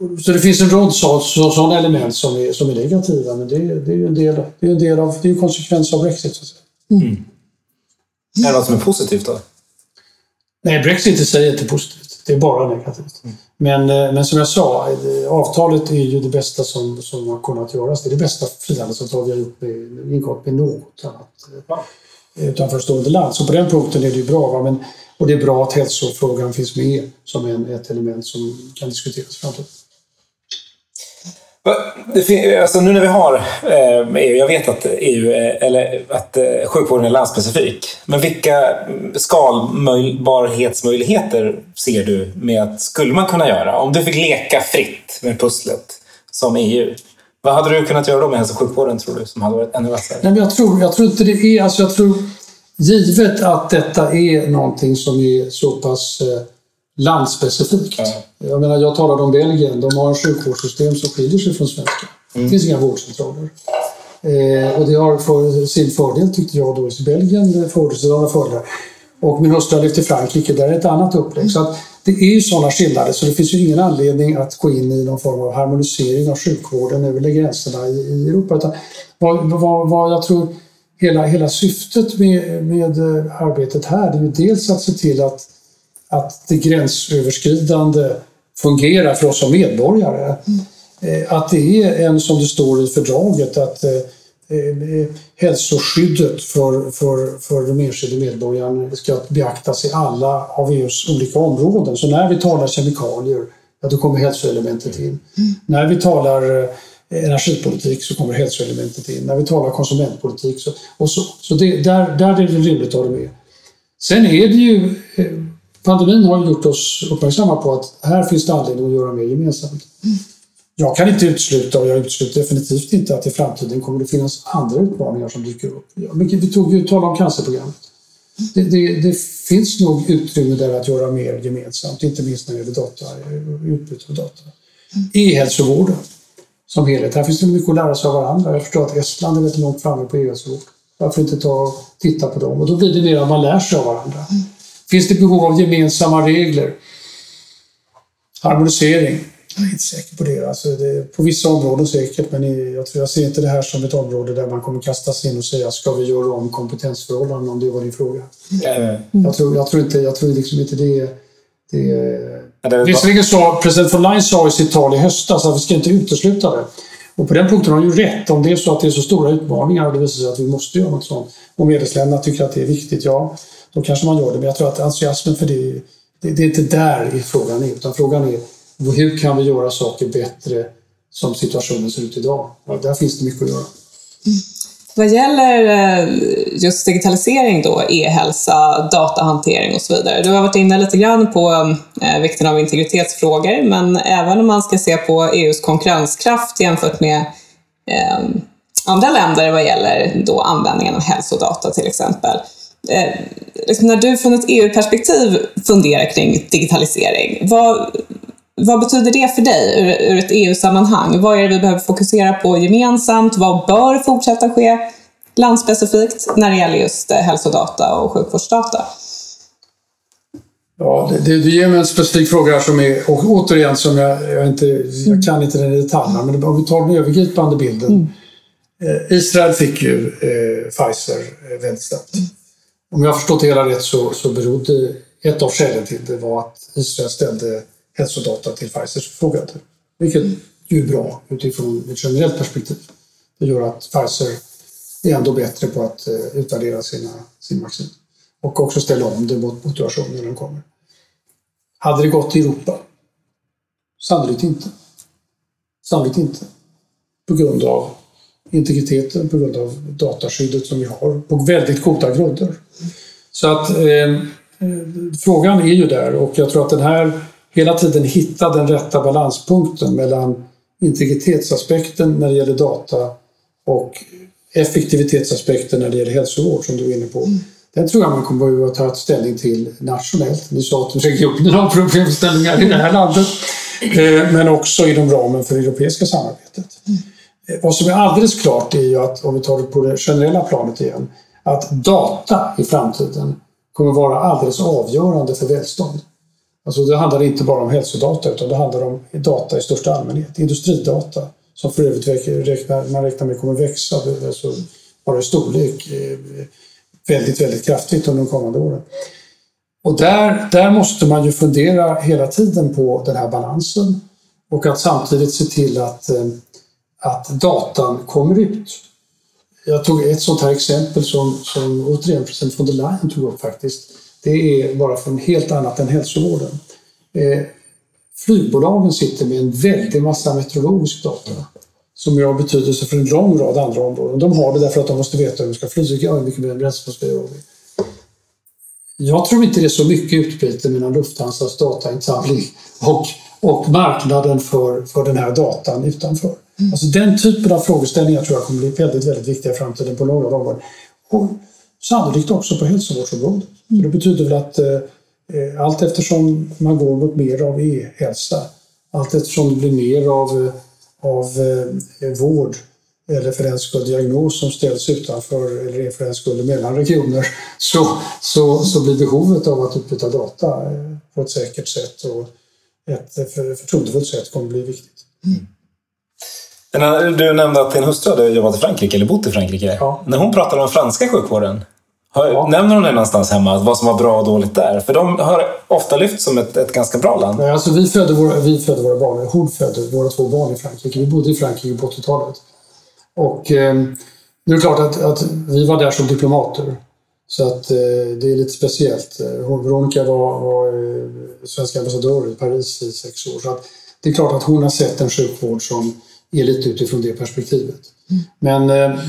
Mm. Så det finns en rad sådana element som är, som är negativa, men det, det är ju en del, det är en, del av, det är en konsekvens av Brexit. Så att säga. Mm. Är det något som är positivt då? Nej, Brexit i sig är inte positivt. Det är bara negativt. Mm. Men, eh, men som jag sa, eh, avtalet är ju det bästa som, som har kunnat göras. Det är det bästa frihandelsavtal vi har gjort med, ingått med något annat ja utanförstående land. Så på den punkten är det ju bra. Va? Men, och det är bra att hälsofrågan finns med som en, ett element som kan diskuteras i framtiden. Alltså nu när vi har eh, EU, jag vet att, EU, eh, eller att eh, sjukvården är landspecifik, men vilka skalbarhetsmöjligheter ser du med att, skulle man kunna göra? Om du fick leka fritt med pusslet som EU, vad hade du kunnat göra då med hälso och sjukvården tror du, som hade varit ännu vassare? Nej, jag, tror, jag tror inte det är, alltså jag tror, givet att detta är någonting som är så pass eh, landspecifikt. Ja. Jag menar, jag talade om Belgien. De har ett sjukvårdssystem som skiljer sig från svenska. Mm. Det finns inga vårdcentraler. Eh, och det har för, sin fördel, tyckte jag, då i Belgien. Fördelar fördelar. Och min hustru har levt i Frankrike, där är ett annat upplägg. Så att det är ju sådana skillnader, så det finns ju ingen anledning att gå in i någon form av harmonisering av sjukvården över gränserna i, i Europa. Utan vad, vad, vad jag tror hela, hela syftet med, med arbetet här, det är ju dels att se till att att det gränsöverskridande fungerar för oss som medborgare. Mm. Att det är en, som det står i fördraget, att eh, eh, hälsoskyddet för, för, för de enskilda medborgarna ska beaktas i alla av EUs olika områden. Så när vi talar kemikalier, ja, då kommer hälsoelementet in. Mm. När vi talar eh, energipolitik så kommer hälsoelementet in. När vi talar konsumentpolitik så, och så, så det, där, där är det rimligt att ha det med. Sen är det ju eh, Pandemin har gjort oss uppmärksamma på att här finns det anledning att göra mer gemensamt. Jag kan inte utesluta, och jag utesluter definitivt inte, att i framtiden kommer det finnas andra utmaningar som dyker upp. Vi tog ju tala om cancerprogrammet. Det, det, det, finns nog utrymme där att göra mer gemensamt, inte minst när det gäller data, utbyte av data. E-hälsovården som helhet. Här finns det mycket att lära sig av varandra. Jag förstår att Estland är väldigt långt framme på e-hälsovård. Varför inte ta och titta på dem? Och då blir det mer att man lär sig av varandra. Finns det behov av gemensamma regler? Harmonisering? Jag är inte säker på det. Alltså det på vissa områden säkert, men jag, tror, jag ser inte det här som ett område där man kommer kastas in och säga ska vi göra om kompetensförhållanden om det var din fråga. Mm. Jag, tror, jag tror inte, jag tror liksom inte det, det Visserligen sa president von Leyen sa i sitt tal i höstas att vi ska inte utesluta det. Och på den punkten har han ju rätt. Om det är så att det är så stora utmaningar och det visar sig att vi måste göra något sånt och medlemsländerna tycker att det är viktigt, ja, då kanske man gör det. Men jag tror att entusiasmen för det, det, det är inte där i frågan är. Utan frågan är hur kan vi göra saker bättre som situationen ser ut idag? Ja, där finns det mycket att göra. Vad gäller eh, just digitalisering då, e-hälsa, datahantering och så vidare. Du har varit inne lite grann på eh, vikten av integritetsfrågor, men även om man ska se på EUs konkurrenskraft jämfört med eh, andra länder vad gäller då användningen av hälsodata till exempel. Eh, liksom när du från ett EU-perspektiv funderar kring digitalisering, vad, vad betyder det för dig ur, ur ett EU-sammanhang? Vad är det vi behöver fokusera på gemensamt? Vad bör fortsätta ske landspecifikt när det gäller just eh, hälsodata och sjukvårdsdata? Ja, det, det, du ger mig en specifik fråga här som är, och återigen, som jag, jag, inte, jag kan inte den i detaljerna, men om vi tar den övergripande bilden. Mm. Eh, Israel fick ju eh, Pfizer väldigt snabbt. Mm. Om jag har förstått det hela rätt så, så berodde ett av skälen till det var att Israel ställde hälsodata till Pfizers förfogande. Vilket ju är bra utifrån ett generellt perspektiv. Det gör att Pfizer är ändå bättre på att eh, utvärdera sina, sin vaccin. och också ställa om det mot motivation när den kommer. Hade det gått i Europa? Sannolikt inte. Sannolikt inte. På grund av integriteten, på grund av dataskyddet som vi har på väldigt goda grunder. Så att eh, eh frågan är ju där och jag tror att den här hela tiden hitta den rätta balanspunkten mellan integritetsaspekten när det gäller data och effektivitetsaspekten när det gäller hälsovård som du är inne på. Mm. Den tror jag man kommer behöva ta ställning till nationellt. Ni sa att regionerna har problemställningar i det här landet. Eh, men också inom ramen för det europeiska samarbetet. Mm. Vad som är alldeles klart är ju att, om vi tar det på det generella planet igen, att data i framtiden kommer vara alldeles avgörande för välstånd. Alltså det handlar inte bara om hälsodata utan det handlar om data i största allmänhet. Industridata som för övrigt räknar, man räknar med kommer växa, alltså bara i storlek eh, väldigt, väldigt kraftigt under de kommande åren. Och där, där måste man ju fundera hela tiden på den här balansen och att samtidigt se till att, eh, att datan kommer ut. Jag tog ett sånt här exempel som, som återigen president von der Leyen tog upp faktiskt. Det är bara från helt annat än hälsovården. Eh, flygbolagen sitter med en väldig massa meteorologisk data som har betydelse för en lång rad andra områden. De har det därför att de måste veta hur de ska flyga, hur mycket bränsle de ska göra. Jag tror inte det är så mycket utbyte mellan Lufthansas datainsamling och, och marknaden för, för den här datan utanför. Mm. Alltså den typen av frågeställningar tror jag kommer bli väldigt, väldigt viktiga i framtiden på några områden. Sannolikt också på hälsovårdsområdet. Mm. Det betyder väl att eh, eh, allt eftersom man går mot mer av e-hälsa, allt eftersom det blir mer av, av eh, vård eller för den skull diagnos som ställs utanför eller för den skull mellan regioner så, så, så blir behovet av att utbyta data eh, på ett säkert sätt och ett förtroendefullt sätt kommer bli viktigt. Mm. Du nämnde att din hustru hade jobbat i Frankrike, eller bott i Frankrike. Ja. När hon pratar om franska sjukvården, har, ja. nämner hon det någonstans hemma, vad som var bra och dåligt där? För de har ofta lyfts som ett, ett ganska bra land. Nej, alltså vi, födde våra, vi födde våra barn, hon födde våra två barn i Frankrike. Vi bodde i Frankrike på 80-talet. Och eh, det är klart att, att, vi var där som diplomater. Så att eh, det är lite speciellt. Hon, Veronica var, var eh, svensk ambassadör i Paris i sex år. Så att det är klart att hon har sett en sjukvård som är lite utifrån det perspektivet. Men eh,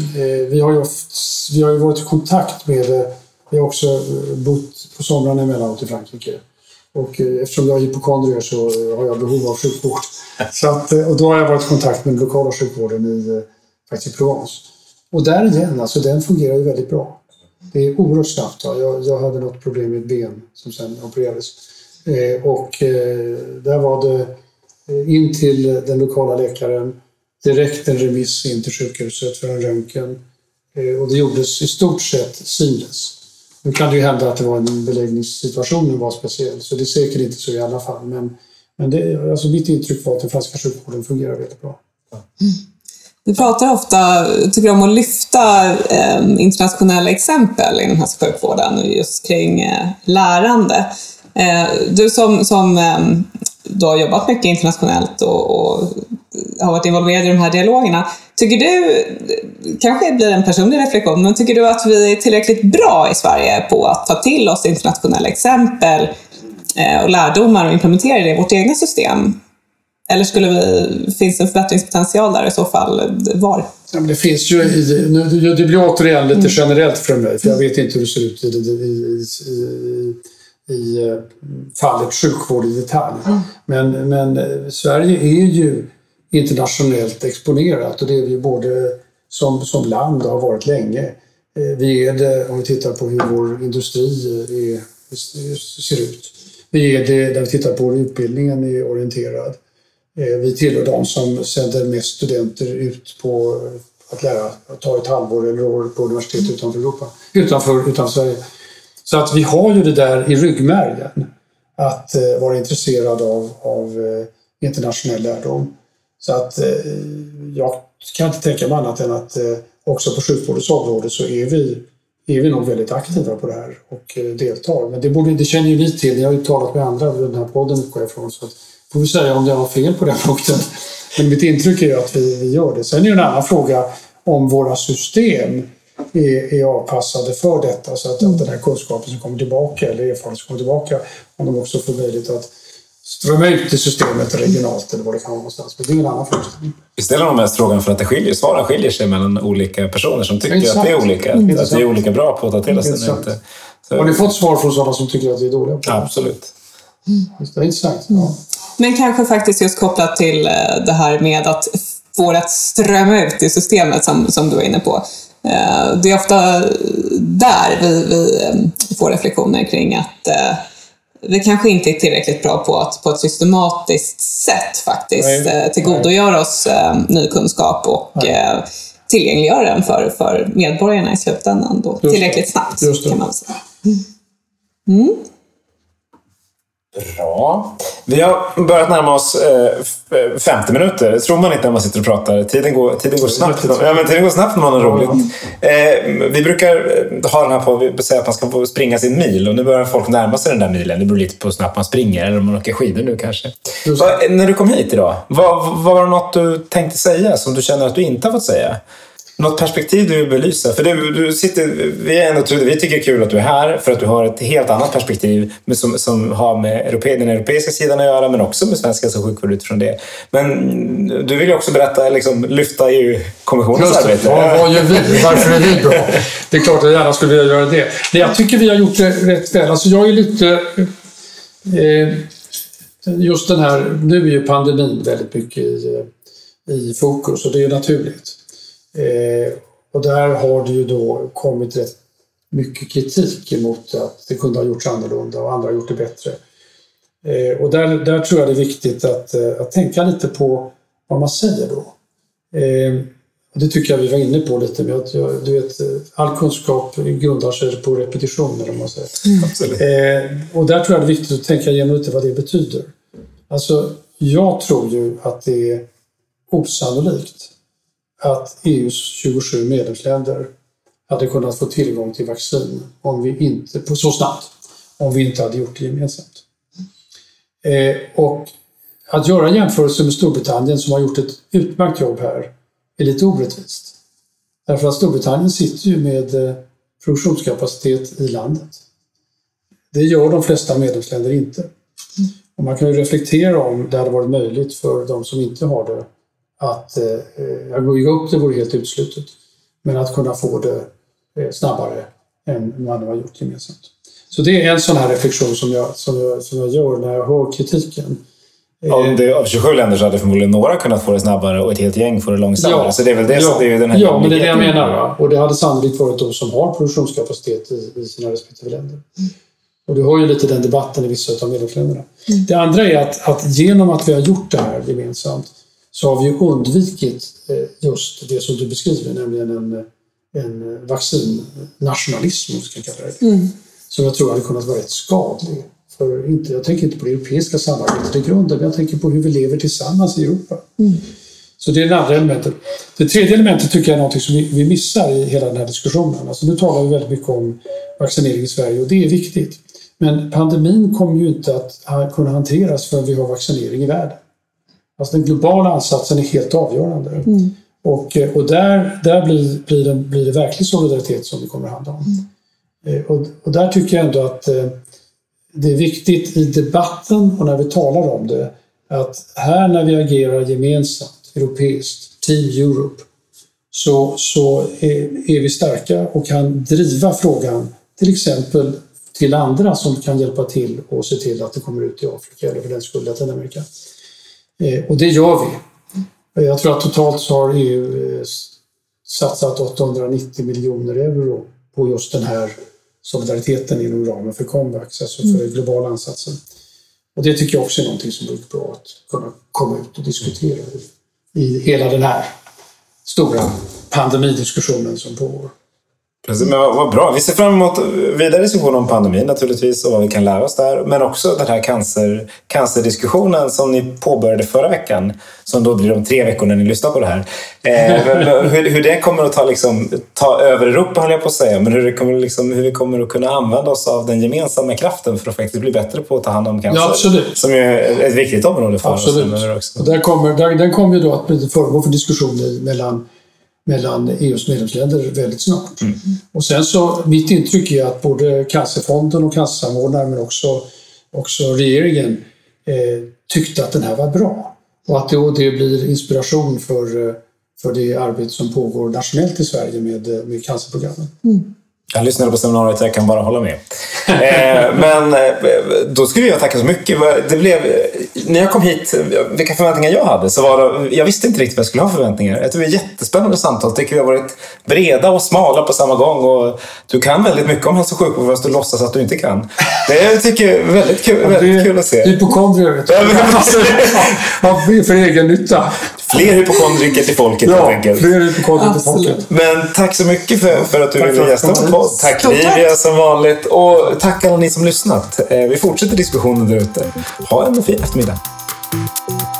vi, har ju oft, vi har ju varit i kontakt med det. Vi har också bott på somrarna emellanåt i Frankrike. Och eh, eftersom jag är hypokondriker så har jag behov av sjukvård. Så att, och då har jag varit i kontakt med den lokala sjukvården i faktiskt i Provence. Och där igen, alltså den fungerar ju väldigt bra. Det är oerhört snabbt. Jag, jag hade något problem med ett ben som sen opererades. Eh, och eh, där var det eh, in till den lokala läkaren, direkt en remiss in till sjukhuset för en röntgen. Eh, och det gjordes i stort sett seamless. Nu kan det ju hända att det var en beläggningssituation var speciell, så det är säkert inte så i alla fall. Men, men det, alltså mitt intryck var att den franska sjukvården fungerar väldigt bra. Vi pratar ofta, tycker om att lyfta eh, internationella exempel inom hälso och sjukvården just kring eh, lärande. Eh, du som, som eh, du har jobbat mycket internationellt och, och, har varit involverad i de här dialogerna. Tycker du, kanske blir en personlig reflektion, men tycker du att vi är tillräckligt bra i Sverige på att ta till oss internationella exempel eh, och lärdomar och implementera det i vårt egna system? Eller skulle vi, finns det en förbättringspotential där i så fall? Var? Ja, men det finns ju, i, nu, det blir återigen lite mm. generellt för mig, för jag vet inte hur det ser ut i, i, i, i eh, fallet sjukvård i detalj. Mm. Men, men eh, Sverige är ju internationellt exponerat och det är vi både som, som land har varit länge. Eh, vi är det om vi tittar på hur vår industri är, ser ut. Vi är det när vi tittar på hur utbildningen är orienterad. Vi tillhör de som sänder mest studenter ut på att lära, att ta ett halvår eller år på universitet utanför Europa, utanför, utanför Sverige. Så att vi har ju det där i ryggmärgen, att eh, vara intresserad av, av eh, internationell lärdom. Så att eh, jag kan inte tänka mig annat än att eh, också på sjukvårdens område så är vi, är vi nog väldigt aktiva på det här och eh, deltar. Men det, borde, det känner ju ni till, ni har ju talat med andra i den här podden utgår jag ifrån. Så att får vi säga om jag har fel på den punkten. Men mitt intryck är ju att vi, vi gör det. Sen är det en annan fråga om våra system är, är avpassade för detta så att, att den här kunskapen som kommer tillbaka eller erfarenheten som kommer tillbaka, om de också får möjlighet att strömma ut i systemet regionalt eller vad det kan vara någonstans. Men det är en annan frågeställning. Vi ställer nog mest frågan för att det skiljer, svaren skiljer sig mellan olika personer som tycker Exakt. att det är olika. Mm. Att vi är olika bra på att ta till oss den. Exakt. Inte. Så, Har ni fått svar från sådana som tycker att vi är dåliga på det? Absolut. Det är intressant. Ja. Men kanske faktiskt just kopplat till eh, det här med att få det att strömma ut i systemet som, som du var inne på. Eh, Det är ofta där vi, vi eh, får reflektioner kring att eh, vi kanske inte är tillräckligt bra på att på ett systematiskt sätt faktiskt Nej. tillgodogöra oss ny kunskap och eh, tillgängliggöra den för, för medborgarna i slutändan då, tillräckligt snabbt Just det. kan man säga. Bra. Vi har börjat närma oss eh, f- 50 minuter. Det tror man inte när man sitter och pratar. Tiden går, tiden går snabbt. Ja, men tiden går snabbt när man har roligt. Eh, vi brukar eh, ha den här på vi säger att man ska få springa sin mil och nu börjar folk närma sig den där milen. Det beror lite på hur snabbt man springer eller om man åker skidor nu kanske. Va, när du kom hit idag, vad, vad var det något du tänkte säga som du känner att du inte har fått säga? Något perspektiv du vill belysa? För du, du sitter, vi, är ändå, vi tycker det är kul att du är här för att du har ett helt annat perspektiv som, som har med europe, den europeiska sidan att göra men också med svensk hälso och sjukvård utifrån det. Men du vill ju också berätta, liksom, lyfta EU-kommissionens arbete. Vad, vad gör vi? Varför är vi bra? Det är klart att jag gärna skulle vilja göra det. Nej, jag tycker vi har gjort det rätt väl. Alltså jag är lite... Eh, just den här... Nu är ju pandemin väldigt mycket i, i fokus och det är naturligt. Eh, och där har det ju då kommit rätt mycket kritik emot att det kunde ha gjorts annorlunda och andra har gjort det bättre. Eh, och där, där tror jag det är viktigt att, eh, att tänka lite på vad man säger då. Eh, det tycker jag vi var inne på lite. Med att, du vet, eh, all kunskap grundar sig på repetition, eller vad man säger. Absolut. Eh, och där tror jag det är viktigt att tänka igenom lite vad det betyder. Alltså, jag tror ju att det är osannolikt att EUs 27 medlemsländer hade kunnat få tillgång till vaccin om vi inte, på så snabbt om vi inte hade gjort det gemensamt. Eh, och att göra en jämförelse med Storbritannien som har gjort ett utmärkt jobb här är lite orättvist. Därför att Storbritannien sitter ju med eh, produktionskapacitet i landet. Det gör de flesta medlemsländer inte. Och man kan ju reflektera om det hade varit möjligt för de som inte har det att eh, att bygga upp det vore helt uteslutet. Men att kunna få det eh, snabbare än man har gjort gemensamt. Så det är en sån här reflektion som jag, som jag, som jag gör när jag hör kritiken. Om det, av 27 länder så hade förmodligen några kunnat få det snabbare och ett helt gäng får det långsammare. Så det är väl det som det är den här ja men det är det jag menar. Va? Och det hade sannolikt varit de som har produktionskapacitet i, i sina respektive länder. Och du har ju lite den debatten i vissa av medlemsländerna. Det andra är att, att genom att vi har gjort det här gemensamt så har vi undvikit eh, just det som du beskriver, nämligen en, en vaccinnationalism, om vi ska kalla det. Som jag tror hade kunnat vara rätt skadlig. För inte, jag tänker inte på det europeiska samarbetet i grunden, men jag tänker på hur vi lever tillsammans i Europa. Så det är det andra elementet. Det tredje elementet tycker jag är något som vi, missar i hela den här diskussionen. Alltså nu talar vi väldigt mycket om vaccinering i Sverige och det är viktigt. Men pandemin kommer ju inte att kunna hanteras förrän vi har vaccinering i världen. Alltså den globala ansatsen är helt avgörande. Och, eh, och där, där blir, blir, det, blir det verklig solidaritet som det kommer att handla om. Eh, Och, och där tycker jag ändå att eh, det är viktigt i debatten och när vi talar om det att här när vi agerar gemensamt, europeiskt, Team Europe, så, så är, är vi starka och kan driva frågan till exempel till andra som kan hjälpa till och se till att det kommer ut i Afrika eller för den skull Latinamerika. Eh, och det gör vi. Eh, Jag tror att totalt så har EU eh, satsat 890 miljoner euro på just den här solidariteten inom ramen för Comvax, alltså för den globala ansatsen. Och det tycker jag också är någonting som vore bra att kunna komma ut och diskutera i, i hela den här stora pandemidiskussionen som pågår. Precis, men vad, vad bra. Vi ser fram emot vidare diskussioner om pandemin naturligtvis och vad vi kan lära oss där. Men också den här cancer, cancerdiskussionen som ni påbörjade förra veckan. Som då blir om tre veckor när ni lyssnar på det här. Eh, hur, hur det kommer att ta, liksom, ta över Europa höll jag på att säga. Men hur, det kommer, liksom, hur vi kommer att kunna använda oss av den gemensamma kraften för att faktiskt bli bättre på att ta hand om cancer. Ja, absolut. Som är ett viktigt område för oss. Absolut. kommer, där, den kommer ju då att bli föremål för diskussioner mellan mellan EUs medlemsländer väldigt snart. Och sen så, mitt intryck är att både Cancerfonden och Cancersamordnaren men också, också regeringen eh, tyckte att den här var bra. Och att då det blir inspiration för, eh, för det arbete som pågår nationellt i Sverige med, eh, med cancerprogrammen. Jag lyssnade på seminariet och jag kan bara hålla med. Eh, men då skulle jag tacka så mycket. Det blev, när jag kom hit, vilka förväntningar jag hade, så var det, jag visste inte riktigt vad jag skulle ha förväntningar. Jag tycker det var jättespännande samtal. Jag tycker vi har varit breda och smala på samma gång. Och du kan väldigt mycket om hälso och sjukvård fast du låtsas att du inte kan. Det tycker jag är väldigt kul, väldigt kul att se. Hypokondrier, vet du. Ja, för egen nytta. Fler hypokondriker till folket helt Ja, enkelt. fler hypokondrier till folket. Men tack så mycket för, för att du Tack ville gästa vår podd. tack. Livia som vanligt. Och tack alla ni som lyssnat. Eh, Vi fortsätter diskussionen där ute. Ha en fin eftermiddag. you